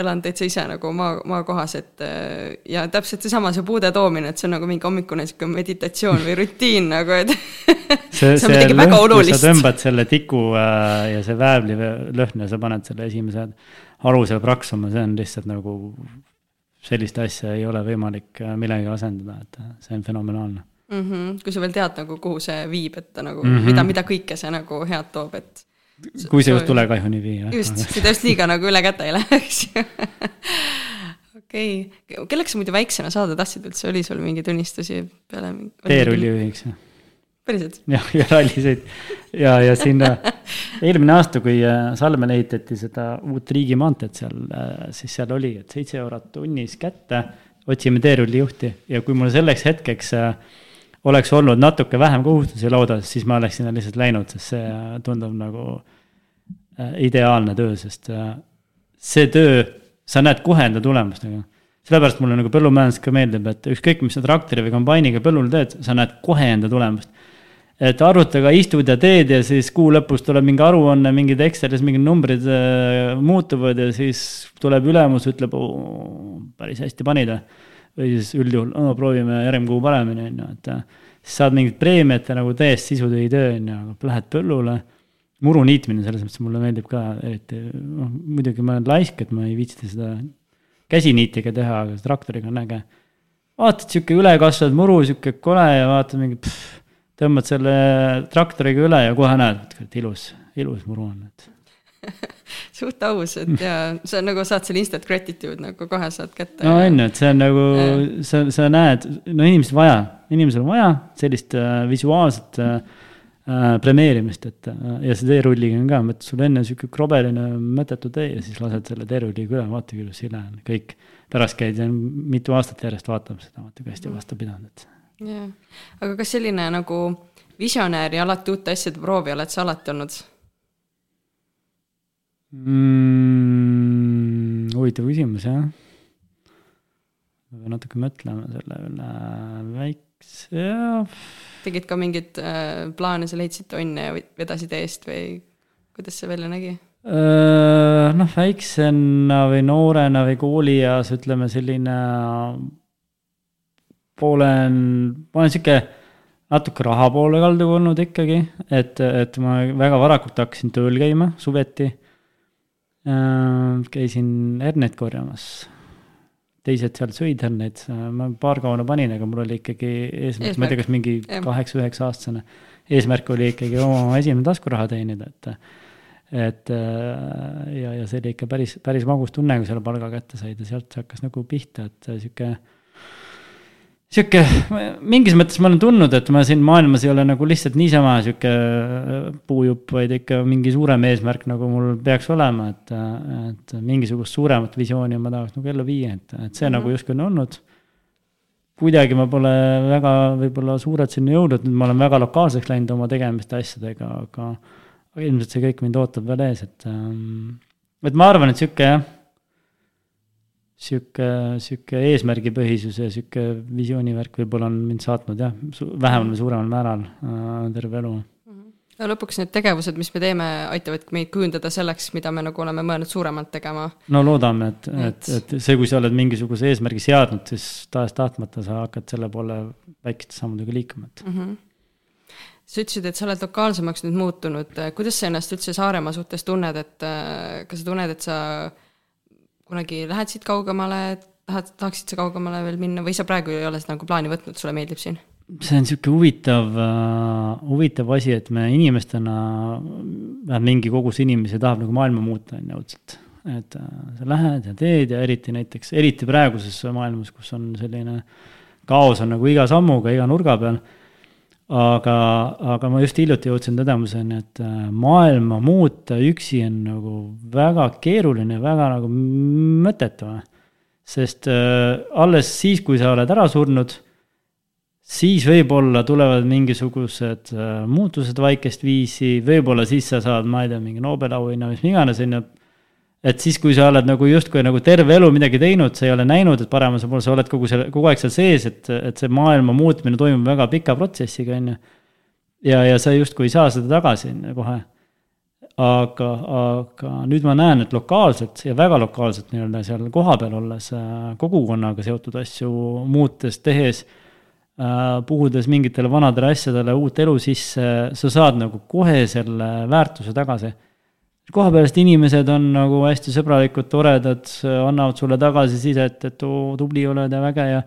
elanud täitsa ise nagu maa, maakohas, et äh, ja täpselt seesama, see puude toomine, et see on nagu mingi hommikune sihuke meditatsioon või rutiin nagu, et see, see, see on midagi väga olulist. sa tõmbad selle tiku äh, ja see väävli lõhn ja sa paned selle esimese haru seal praksuma, see on lihtsalt nagu, sellist asja ei ole võimalik äh, millegagi asendada, et see on fenomenaalne mm. -hmm. kui sa veel tead nagu, kuhu see viib, et ta nagu mm, -hmm. mida, mida kõike see nagu head toob, et kui see just tulekahjuni ei vii. just, ta just liiga nagu üle käte ei lähe, eks ju. okei okay., kelleks sa muidu väiksena saada tahtsid üldse, oli sul mingeid unistusi peale? teerullijuhiks. päriselt? jah, ja rallisõit ja, ja sinna eelmine aasta, kui äh, Salmele ehitati seda uut riigimaanteed seal, äh, siis seal oli, et seitse eurot tunnis kätte, otsime teerullijuhti ja kui mul selleks hetkeks äh, oleks olnud natuke vähem kohustusi laudas, siis ma oleks sinna lihtsalt läinud, sest see tundub nagu ideaalne töö, sest äh, see töö, sa näed kohe enda tulemust nagu. sellepärast mulle nagu põllumajandus ka meeldib, et ükskõik, mis sa traktori või kombainiga põllul teed, sa näed kohe enda tulemust. et arvutaga istud ja teed ja siis kuu lõpus tuleb mingi aruanne, mingid Excelis mingid numbrid äh, muutuvad ja siis tuleb ülemus, ütleb, päris hästi panid või siis üldjuhul oh, proovime järgmine kuu paremini, on ju, et äh, saad mingit preemiat ja nagu täiesti sisutöö töö, on ju, lähed põllule, muru niitmine selles mõttes mulle meeldib ka eriti, noh muidugi ma olen laisk, et ma ei viitsi seda käsiniitiga teha, aga traktoriga on äge. vaatad, sihuke ülekasvanud muru, sihuke kole ja vaatad mingi, tõmbad selle traktoriga üle ja kohe näed, et ilus, ilus muru on, et suht aus, et ja sa nagu saad selle instant gratitude nagu kohe saad kätte. no on ju, et see on nagu, sa, sa näed, no inimesel vaja, inimesel on vaja sellist äh, visuaalset äh, premeerimist, et äh, ja see teerulliga on ka, et sul enne sihuke krobeline mõttetu tee ja siis lased selle teerulliga üle, vaata kui ilus sile on, kõik. pärast käid ja mitu aastat järjest vaatab seda, vaata kui hästi vastu pidanud, et. jah, aga kas selline nagu visionäär ja alati uute asjade proovija oled sa alati olnud? mm,? huvitav küsimus, jah. pean natuke mõtlema selle üle, väikse, jah. tegid ka mingeid äh, plaane, sa leidsid tonne ja vedasid eest või kuidas see välja nägi? Äh, noh, väiksena või noorena või koolieas ütleme selline, olen, ma olen sihuke natuke raha poole kaldu olnud ikkagi, et, et ma väga varakult hakkasin tööl käima suveti äh, käisin herneid korjamas. Teised seal sõid herneid, ma paar kauna panin, aga mul oli ikkagi eesmärk, ma ei tea, kas mingi kaheksa-üheksa aastasena. eesmärk oli ikkagi oma esimene taskuraha teenida, et, et ja, ja see oli ikka päris, päris magus tunne, kui selle palga kätte said ja sealt hakkas nagu pihta, et sihuke sihuke, mingis mõttes ma olen tundnud, et ma siin maailmas ei ole nagu lihtsalt niisama sihuke äh, puujupp, vaid ikka mingi suurem eesmärk nagu mul peaks olema, et, et mingisugust suuremat visiooni ma tahaks nagu ellu viia, et, et see mm -hmm. nagu justkui on olnud. kuidagi ma pole väga võib-olla suurelt sinna jõudnud, nüüd ma olen väga lokaalseks läinud oma tegemiste asjadega, aga, aga ilmselt see kõik mind ootab veel ees, et, ähm, et ma arvan, et sihuke jah sihuke, sihuke eesmärgipõhisus ja sihuke visioonivärk võib-olla on mind saatnud jah, vähemal või suuremal määral äh, terve elu. Mhm. ja lõpuks need tegevused, mis me teeme, aitavadki meid kujundada selleks, mida me nagu oleme mõelnud suuremalt tegema. no loodame, et, et, et see, kui sa oled mingisuguse eesmärgi seadnud, siis tahes-tahtmata sa hakkad selle poole väikeste sammudega liikuma, et mm. -hmm sa ütlesid, et sa oled lokaalsemaks nüüd muutunud, kuidas sa ennast üldse Saaremaa suhtes tunned, et kas sa tunned, et sa kunagi lähed siit kaugemale, tahad, tahaksid sa kaugemale veel minna või sa praegu ei ole seda nagu plaani võtnud, sulle meeldib siin? see on sihuke huvitav uh,, huvitav asi, et me inimestena, vähemalt mingi kogus inimesi tahab nagu maailma muuta, on ju, õudselt. et uh, sa lähed ja teed ja eriti näiteks, eriti praeguses maailmas, kus on selline kaos on nagu iga sammuga, iga nurga peal aga, aga ma just hiljuti jõudsin tõdemuseni, et äh, maailma muuta üksi on nagu väga keeruline, väga nagu mõttetu. sest äh, alles siis, kui sa oled ära surnud, siis võib-olla tulevad mingisugused äh, muutused vaikest viisi, võib-olla siis sa saad, ma ei tea, mingi Nobeli auhinna, mis iganes, on ju et siis, kui sa oled nagu justkui nagu terve elu midagi teinud, sa ei ole näinud, et paremas poole, sa oled kogu selle, kogu aeg seal sees, et, et see maailma muutmine toimub väga pika protsessiga, on ju. ja, ja sa justkui ei saa seda tagasi kohe. aga, aga nüüd ma näen, et lokaalselt ja väga lokaalselt nii-öelda seal kohapeal olles, äh, kogukonnaga seotud asju muutes, tehes äh,, puhudes mingitele vanadele asjadele uut elu sisse, sa saad nagu kohe selle väärtuse tagasi kohapealsed inimesed on nagu hästi sõbralikud, toredad, annavad sulle tagasisidet, et oo, tubli oled ja väge ja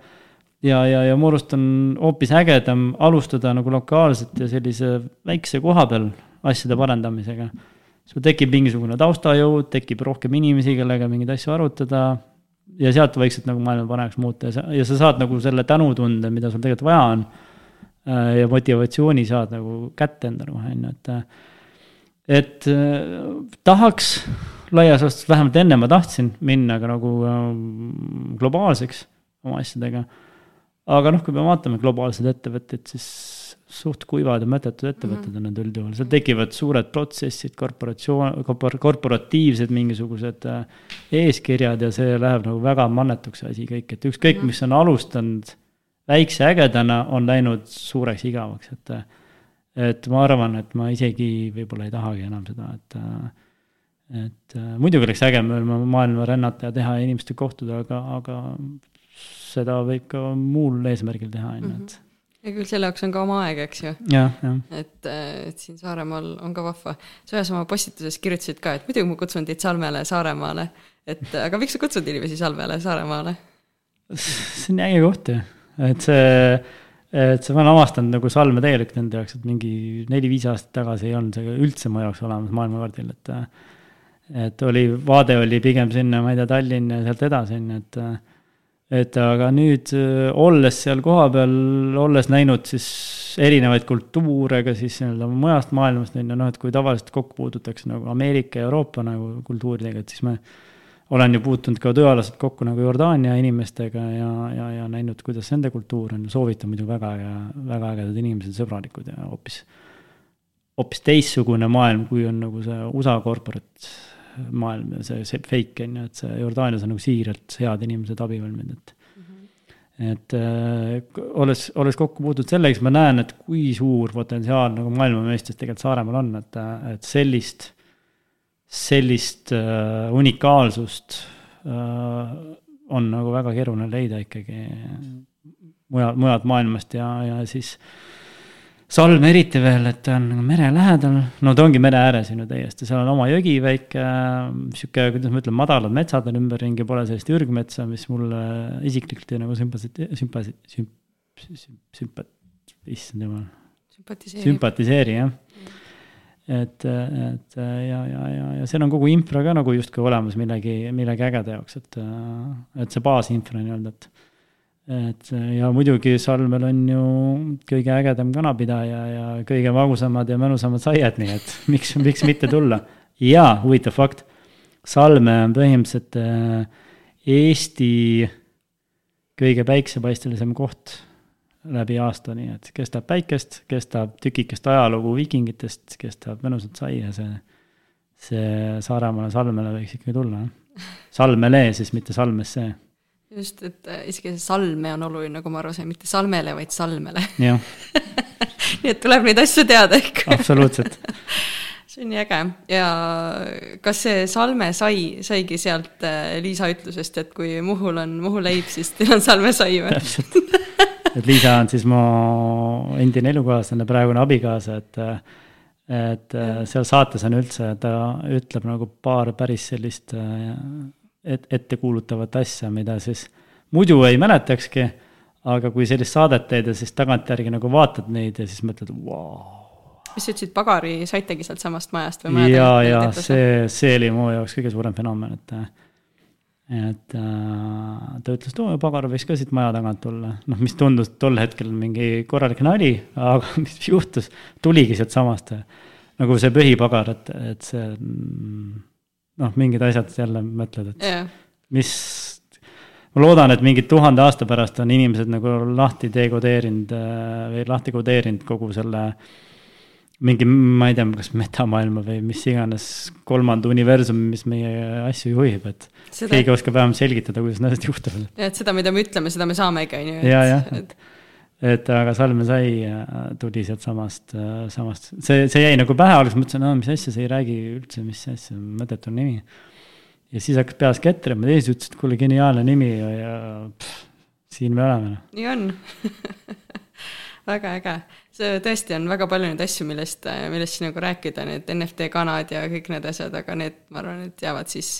ja, ja, ja mu arust on hoopis ägedam alustada nagu lokaalselt ja sellise väikse koha peal asjade parendamisega. sul tekib mingisugune taustajõud, tekib rohkem inimesi, kellega mingeid asju arutada ja sealt vaikselt nagu maailma paremaks muuta ja sa, ja sa saad nagu selle tänutunde, mida sul tegelikult vaja on. Äh, ja motivatsiooni saad nagu kätte endale kohe, on ju, et et äh, tahaks laias laastus, vähemalt enne ma tahtsin minna ka nagu äh, globaalseks oma asjadega. aga noh, kui me vaatame globaalseid ettevõtteid, siis suht kuivad ja mõttetud ettevõtted on need üldjuhul, seal tekivad suured protsessid, korporatsioon, korporatiivsed mingisugused äh, eeskirjad ja see läheb nagu väga mannetuks asi kõik, et ükskõik, mis on alustanud väikse ägedana, on läinud suureks igavaks, et et ma arvan, et ma isegi võib-olla ei tahagi enam seda, et et muidugi oleks äge maailma, maailma rännata ja teha ja inimestega kohtuda, aga, aga seda võib ka muul eesmärgil teha, on ju, et mhm. ja küll selle jaoks on ka oma aeg, eks ju. et, et siin Saaremaal on ka vahva. sa ühes oma postituses kirjutasid ka, et muidugi ma kutsun teid Salmele, Saaremaale. et aga miks sa kutsud inimesi Salmele, Saaremaale? see on äge koht ju, et see et see, ma olen avastanud nagu salme tegelikult enda jaoks, et mingi neli-viis aastat tagasi ei olnud see üldse mu jaoks olemas maailmakaardil, et et oli, vaade oli pigem sinna, ma ei tea, Tallinn ja sealt edasi, on ju, et et aga nüüd olles seal kohapeal, olles näinud siis erinevaid kultuure ka siis nii-öelda mujast maailmast, on ju, noh, et kui tavaliselt kokku puututakse nagu Ameerika ja Euroopa nagu kultuuridega, et siis me olen ju puutunud ka tööalaselt kokku nagu Jordaania inimestega ja, ja, ja näinud, kuidas nende kultuur on, soovitan muidugi väga äge, väga ägedad inimesed, sõbralikud ja hoopis, hoopis teistsugune maailm, kui on nagu see USA corporate maailm ja see, see fake on ju, et see Jordaanias on nagu siiralt head inimesed abivalmid, et mhm. et äh, olles, olles kokku puutunud sellega, siis ma näen, et kui suur potentsiaal nagu maailmameistris tegelikult Saaremaal on, et, et sellist sellist äh, unikaalsust äh, on nagu väga keeruline leida ikkagi mujal, mujalt maailmast ja, ja siis Salm eriti veel, et ta on nagu mere lähedal, no ta ongi mere ääres on ju täiesti, seal on oma jõgi väike, sihuke, kuidas ma ütlen, madalad metsad on ümberringi, pole sellist ürgmetsa, mis mulle isiklikult nagu sümpati-, sümpati-, sümp-, sümpat-, issand jumal. sümpatiseeri. sümpatiseeri, jah. Et, et ja, ja, ja, ja seal on kogu infra ka nagu justkui olemas millegi, millegi ägeda jaoks, et, et see baasinfra nii-öelda, et et ja muidugi Salmel on ju kõige ägedam kanapidaja ja kõige magusamad ja mõnusamad saiad, nii et miks, miks mitte tulla. ja huvitav fakt, Salme on põhimõtteliselt äh, Eesti kõige päiksepaistelisem koht läbi aasta, nii et kestab päikest, kestab tükikest ajalugu viikingitest, kestab mõnusat saia, see, see Saaremaale Salmele võiks ikkagi tulla. Salmele siis, mitte Salmesse just, et äh, isegi see salme on oluline, nagu ma aru sain, mitte salmele, vaid salmele. jah nii et tuleb neid asju teada ikka absoluutselt see on nii äge ja kas see salme sai, saigi sealt äh, Liisa ütlusest, et kui Muhul on Muhu leib, siis teil on salmesai või? täpselt, et Liisa on siis mu endine elukaaslane, praegune abikaasa, et et seal saates on üldse, ta ütleb nagu paar päris sellist et, ettekuulutavat asja, mida siis muidu ei mäletakski, aga kui sellist saadet teed ja siis tagantjärgi nagu vaatad neid ja siis mõtled, vau. mis sa ütlesid, pagari saitegi sealtsamast majast või? ja, ja see, see oli mu jaoks kõige suurem fenomen, et et äh, ta ütles, et oo, pagar võiks ka siit maja tagant tulla, noh, mis tundus tol hetkel mingi korralik nali, aga mis juhtus, tuligi sealtsamast nagu see põhipagar, et, et see mm, noh, mingid asjad jälle mõtled, et yeah. mis, ma loodan, et mingi tuhande aasta pärast on inimesed nagu lahti dekodeerinud äh, või lahti kodeerinud kogu selle mingi, ma ei tea, kas metamaailma või mis iganes kolmanda universumi, mis meie asju juhib, et seda... keegi oskab vähemalt selgitada, kuidas need asjad juhtuvad. et seda, mida me ütleme, seda me saamegi, on ju. ja, jah, et et aga Salme sai, äh, tuli sealt samast, äh, samast, see, see jäi nagu pähe, alguses mõtlesin, no mis asja, see ei räägi üldse, mis asja, mõttetu nimi. ja siis hakkas peas ketrama, teised ütlesid, et kuule, geniaalne nimi ja, ja pff, siin me oleme. Noh. nii on väga äge, see tõesti on väga palju neid asju, millest, millest siin nagu rääkida, need NFT kanad ja kõik need asjad, aga need, ma arvan, et jäävad siis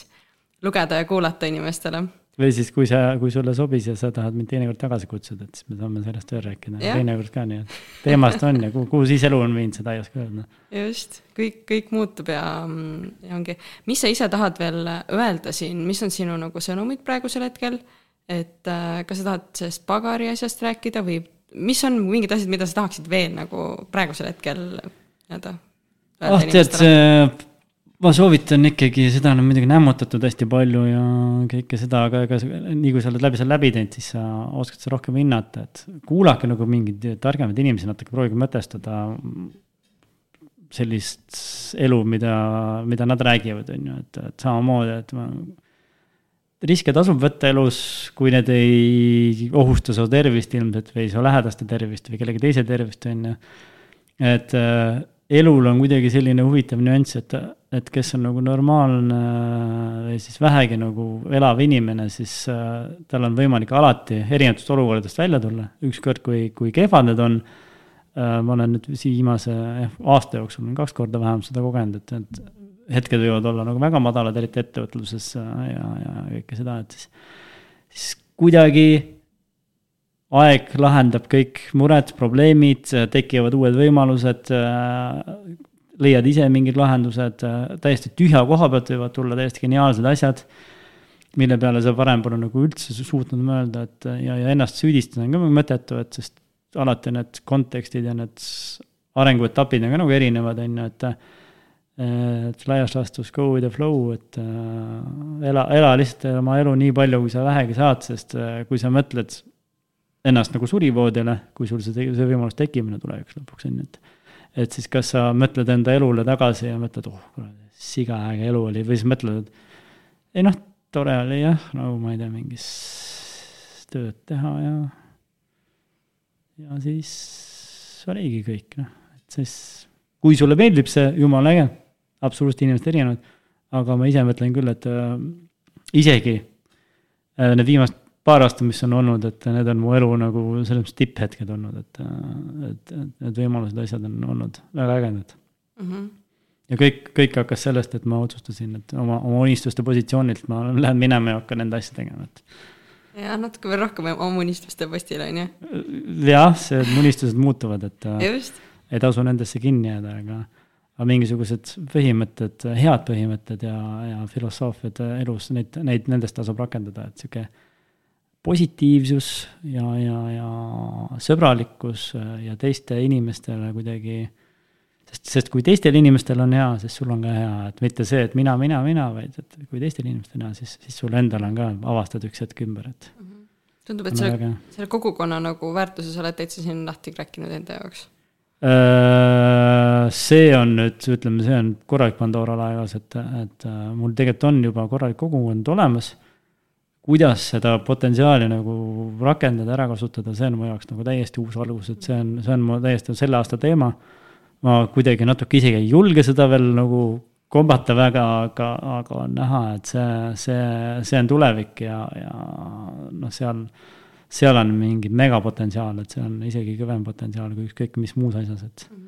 lugeda ja kuulata inimestele. Või siis, kui sa, kui sulle sobis ja sa tahad mind teinekord tagasi kutsuda, et siis me saame sellest veel rääkida, teinekord ka nii, et teemast on ja kuhu, kuhu siis elu on viinud, seda ei oska öelda. just, kõik, kõik muutub ja, ja ongi, mis sa ise tahad veel öelda siin, mis on sinu nagu sõnumid praegusel hetkel, et äh, kas sa tahad sellest pagari asjast rääkida või mis on mingid asjad, mida sa tahaksid veel nagu praegusel hetkel nii-öelda ah, tead, see ma soovitan ikkagi, seda on muidugi nämmutatud hästi palju ja kõike seda, aga ega nii kui sa oled läbi selle läbi teinud, siis sa oskad seda rohkem hinnata, et kuulake nagu mingeid targemaid inimesi natuke, proovige mõtestada sellist elu, mida, mida nad räägivad, on ju, et, et samamoodi, et ma, riske tasub võtta elus, kui need ei ohusta su tervist ilmselt või su lähedaste tervist või kellegi teise tervist, on ju. et äh, elul on kuidagi selline huvitav nüanss, et, et kes on nagu normaalne või siis vähegi nagu elav inimene, siis äh, tal on võimalik alati erinevatest olukordadest välja tulla, ükskõik kui, kui kehvad need on äh,. ma olen nüüd viimase aasta jooksul kaks korda vähemalt seda kogenud, et, et hetked võivad olla nagu väga madalad, eriti ettevõtluses äh, ja, ja kõike seda, et siis, siis kuidagi aeg lahendab kõik mured, probleemid, tekivad uued võimalused, leiad ise mingid lahendused, täiesti tühja koha pealt võivad tulla täiesti geniaalsed asjad, mille peale sa varem pole nagu üldse suutnud mõelda, et ja, ja ennast süüdistada on ka mõttetu, et sest alati need kontekstid ja need arenguetapid on ka nagu erinevad, on ju, et et laias laastus go with the flow, et äh, ela, ela lihtsalt oma elu nii palju, kui sa vähegi saad, sest äh, kui sa mõtled ennast nagu surivoodile, kui sul see, see võimalus tekib tulevikus lõpuks, on ju, et et siis kas sa mõtled enda elule tagasi ja mõtled, oh kuradi, siga äge elu oli, või siis mõtled, et ei noh, tore oli jah, nagu ma ei tea, mingis tööd teha ja ja siis oligi kõik, noh, et siis kui sulle meeldib see, jumala äge, absoluutselt inimesed erinevad, aga ma ise mõtlen küll, et äh, isegi äh, need viimased paar aastat, mis on olnud, et need on mu elu nagu selles mõttes tipphetked olnud, et, et, et need võimalused, asjad on olnud väga ägedad mm. -hmm. ja kõik, kõik hakkas sellest, et ma otsustasin, et oma, oma unistuste positsioonilt ma lähen minema ja hakkan enda asja tegema, et. ja natuke veel rohkem oma unistuste postil on ju. jah, see unistused muutuvad, et Just. ei tasu nendesse kinni jääda, aga aga mingisugused põhimõtted, head põhimõtted ja, ja filosoofiad elus, neid, neid, nendest tasub rakendada, et sihuke positiivsus ja, ja, ja sõbralikkus ja teiste inimestele kuidagi, sest, sest kui teistel inimestel on hea, siis sul on ka hea, et mitte see, et mina, mina, mina, vaid et kui teistel inimestel on hea, siis, siis sul endal on ka, avastad üks hetk ümber, et. Mhm. tundub, et selle, selle kogukonna nagu väärtuse sa oled täitsa siin lahti kräkkinud enda jaoks Äh, see on nüüd, ütleme, see on korralik Pandora laegas, et, et äh, mul tegelikult on juba korralik kogukond olemas. kuidas seda potentsiaali nagu rakendada, ära kasutada, see on mu jaoks nagu täiesti uus algus, et see on, see on mu täiesti selle aasta teema. ma kuidagi natuke isegi ei julge seda veel nagu kombata väga, aga, aga on näha, et see, see, see on tulevik ja, ja noh, seal seal on mingi megapotentsiaal, et see on isegi kõvem potentsiaal kui ükskõik mis muus asjas, et. -hmm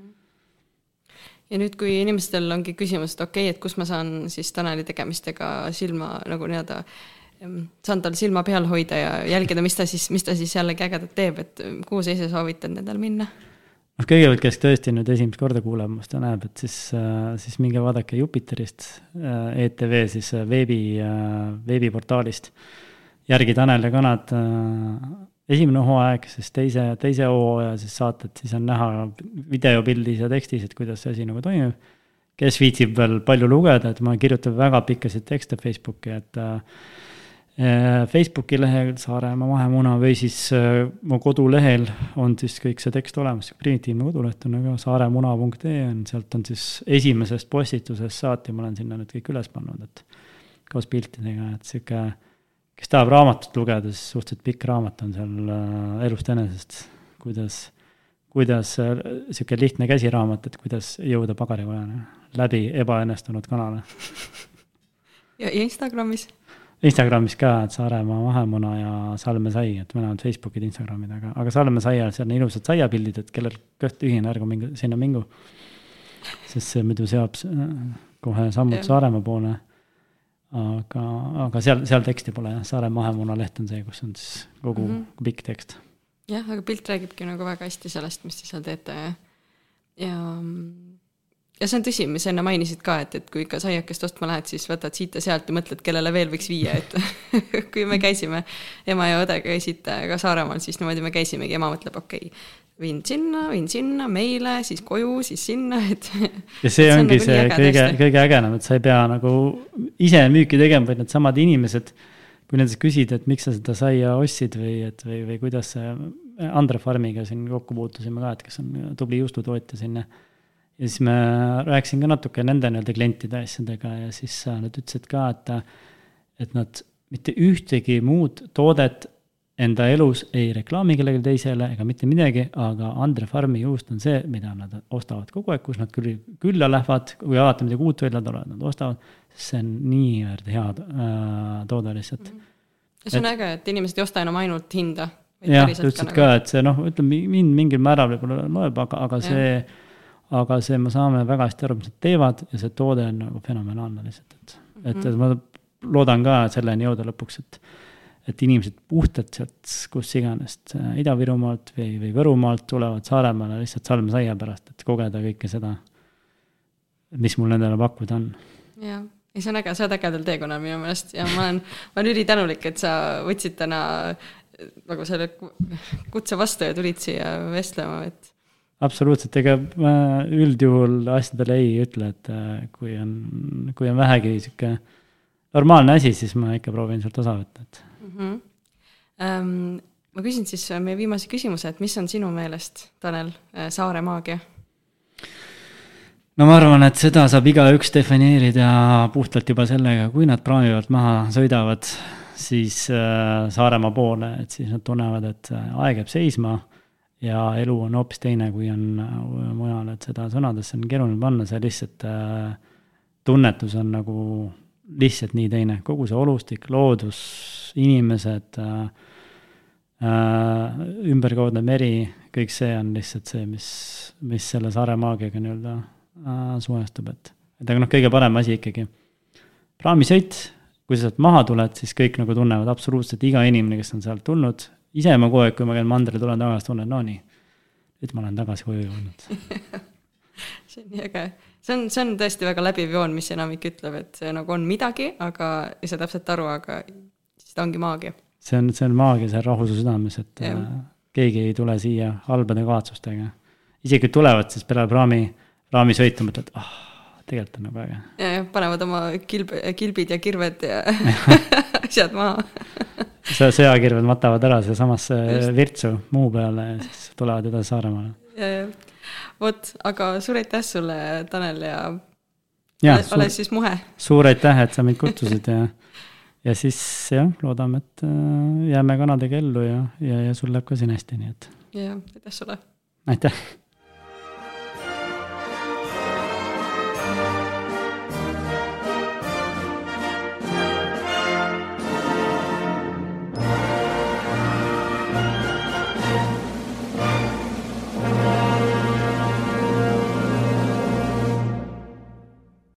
ja nüüd, kui inimestel ongi küsimus, et okei okay,, et kus ma saan siis Taneli tegemistega silma nagu nii-öelda, saan tal silma peal hoida ja jälgida, mis ta siis, mis ta siis jällegi ägedat teeb, et kuhu sa ise soovitad nendel minna? noh, kõigepealt, kes tõesti nüüd esimest korda kuuleb must ja näeb, et siis, siis minge vaadake Jupiterist, ETV siis veebi, veebiportaalist järgi Tanel ja kanad äh, esimene hooaeg, siis teise, teise hooaja siis saated, siis on näha videopildis ja tekstis, et kuidas see asi nagu toimib. kes viitsib veel palju lugeda, et ma kirjutan väga pikkasid tekste Facebooki, et äh, Facebooki lehel Saaremaa mahemuna või siis äh, mu kodulehel on siis kõik see tekst olemas, primitiivne koduleht on nagu saaremuna.ee on, sealt on siis esimesest postitusest saati, ma olen sinna nüüd kõik üles pannud, et koos piltidega, et sihuke kes tahab raamatut lugeda, siis suhteliselt pikk raamat on seal äh, elust enesest, kuidas, kuidas äh, sihuke lihtne käsiraamat, et kuidas jõuda pagarikojani läbi ebaõnnestunud kanale. ja Instagramis? Instagramis ka, et Saaremaa mahemuna ja Salme sai, et mõlemad Facebookid, Instagramid, aga, aga Salme saial, seal on ilusad saiapildid, et kellel kõht tühine, ärgu minge sinna mingu. sest see muidu seab äh, kohe sammud Saaremaa poole aga, aga seal, seal teksti pole jah, Saare mahemuna leht on see, kus on siis kogu mm -hmm. pikk tekst. jah, aga pilt räägibki nagu väga hästi sellest, mis te seal teete ja, ja ja see on tõsi, mis sa enne mainisid ka, et, et kui ikka saiakest ostma lähed, siis võtad siit ja sealt ja mõtled, kellele veel võiks viia, et kui me käisime, ema ja õde käisid ka Saaremaal, siis niimoodi me käisimegi, ema mõtleb, okei okay,, viin sinna, viin sinna, meile, siis koju, siis sinna, et. ja see ongi nagu see kõige, kõige ägedam, et sa ei pea nagu ise müüki tegema, vaid needsamad inimesed, kui nendest küsida, et miks sa seda saia ostsid või et, või, või kuidas see, Andre Farmiga siin kokku puutusime ka, et kes on tubli juustutootja siin ja ja siis ma rääkisin ka natuke nende nii-öelda klientide asjadega ja siis nad ütlesid ka, et, et nad mitte ühtegi muud toodet enda elus ei reklaami kellelegi teisele ega mitte midagi, aga Andre Farmi juust on see, mida nad ostavad kogu aeg, kus nad küll külla lähevad, kui alati midagi uut välja tulevad, nad ostavad, sest see on niivõrd hea äh, toode lihtsalt mm. -hmm. ja see on et, äge, et inimesed ei osta enam ainult hinda. jah, ta ütles ka, ka, et see noh, ütleme mind mingil määral võib-olla loeb, aga, aga see, aga see, me saame väga hästi aru, mis nad teevad ja see toode on nagu fenomenaalne lihtsalt, et mm, -hmm. et, et ma loodan ka selleni jõuda lõpuks, et et inimesed puhtalt sealt, kus iganes, äh, Ida-Virumaalt või, või Võrumaalt tulevad Saaremaale lihtsalt salmesaia pärast, et kogeda kõike seda, mis mul nendele pakkuda on. jah, ei see on äge, sa oled ägedal teekonnal minu meelest ja ma olen, ma olen ülitänulik, et sa võtsid täna nagu selle kutse vastu ja tulid siia vestlema, et absoluutselt, ega ma üldjuhul asjadele ei ütle, et äh, kui on, kui on vähegi sihuke normaalne asi, siis ma ikka proovin sealt osa võtta, et mm. -hmm. Ähm, ma küsin siis äh, meie viimase küsimuse, et mis on sinu meelest, Tanel, äh, saare maagia? no ma arvan, et seda saab igaüks defineerida puhtalt juba sellega, kui nad praami pealt maha sõidavad, siis äh, Saaremaa poole, et siis nad tunnevad, et aeg jääb seisma ja elu on hoopis teine, kui on mujal, et seda sõnadesse on keeruline panna, see lihtsalt tunnetus on nagu lihtsalt nii teine, kogu see olustik, loodus, inimesed äh,, äh, ümberkaudne meri, kõik see on lihtsalt see, mis, mis selle saare maagiaga nii-öelda äh, suhestub, et, et aga noh, kõige parem asi ikkagi, praamisõit, kui sa sealt maha tuled, siis kõik nagu tunnevad absoluutselt, iga inimene, kes on sealt tulnud, ise ma kogu aeg, kui ma käin mandril, tulen tagasi, tunnen, no nii, nüüd ma olen tagasi koju jõudnud. See on nii äge. See on, see on tõesti väga läbiv joon, mis enamik ütleb, et see nagu on midagi, aga ei saa täpselt aru, aga siis ta ongi maagia. see on, see on maagia, see on rahu su südames, et ja. äh, keegi ei tule siia halbade kavatsustega. isegi tulevad, siis peale praami, praamisõitu mõtled, ah oh, tegelikult on nagu äge. ja, ja panevad oma kilb, kilbid ja kirved ja asjad maha see sõjakirved matavad ära seesamasse virtsu muu peale ja siis tulevad edasi Saaremaale. ja, ja vot, aga suur aitäh sulle, Tanel ja, ja ole, ole siis muhe. suur aitäh, et sa mind kutsusid ja, ja siis jah, loodame, et äh, jääme kanadega ellu ja, ja, ja sul läheb ka siin hästi, nii et. ja, aitäh sulle. aitäh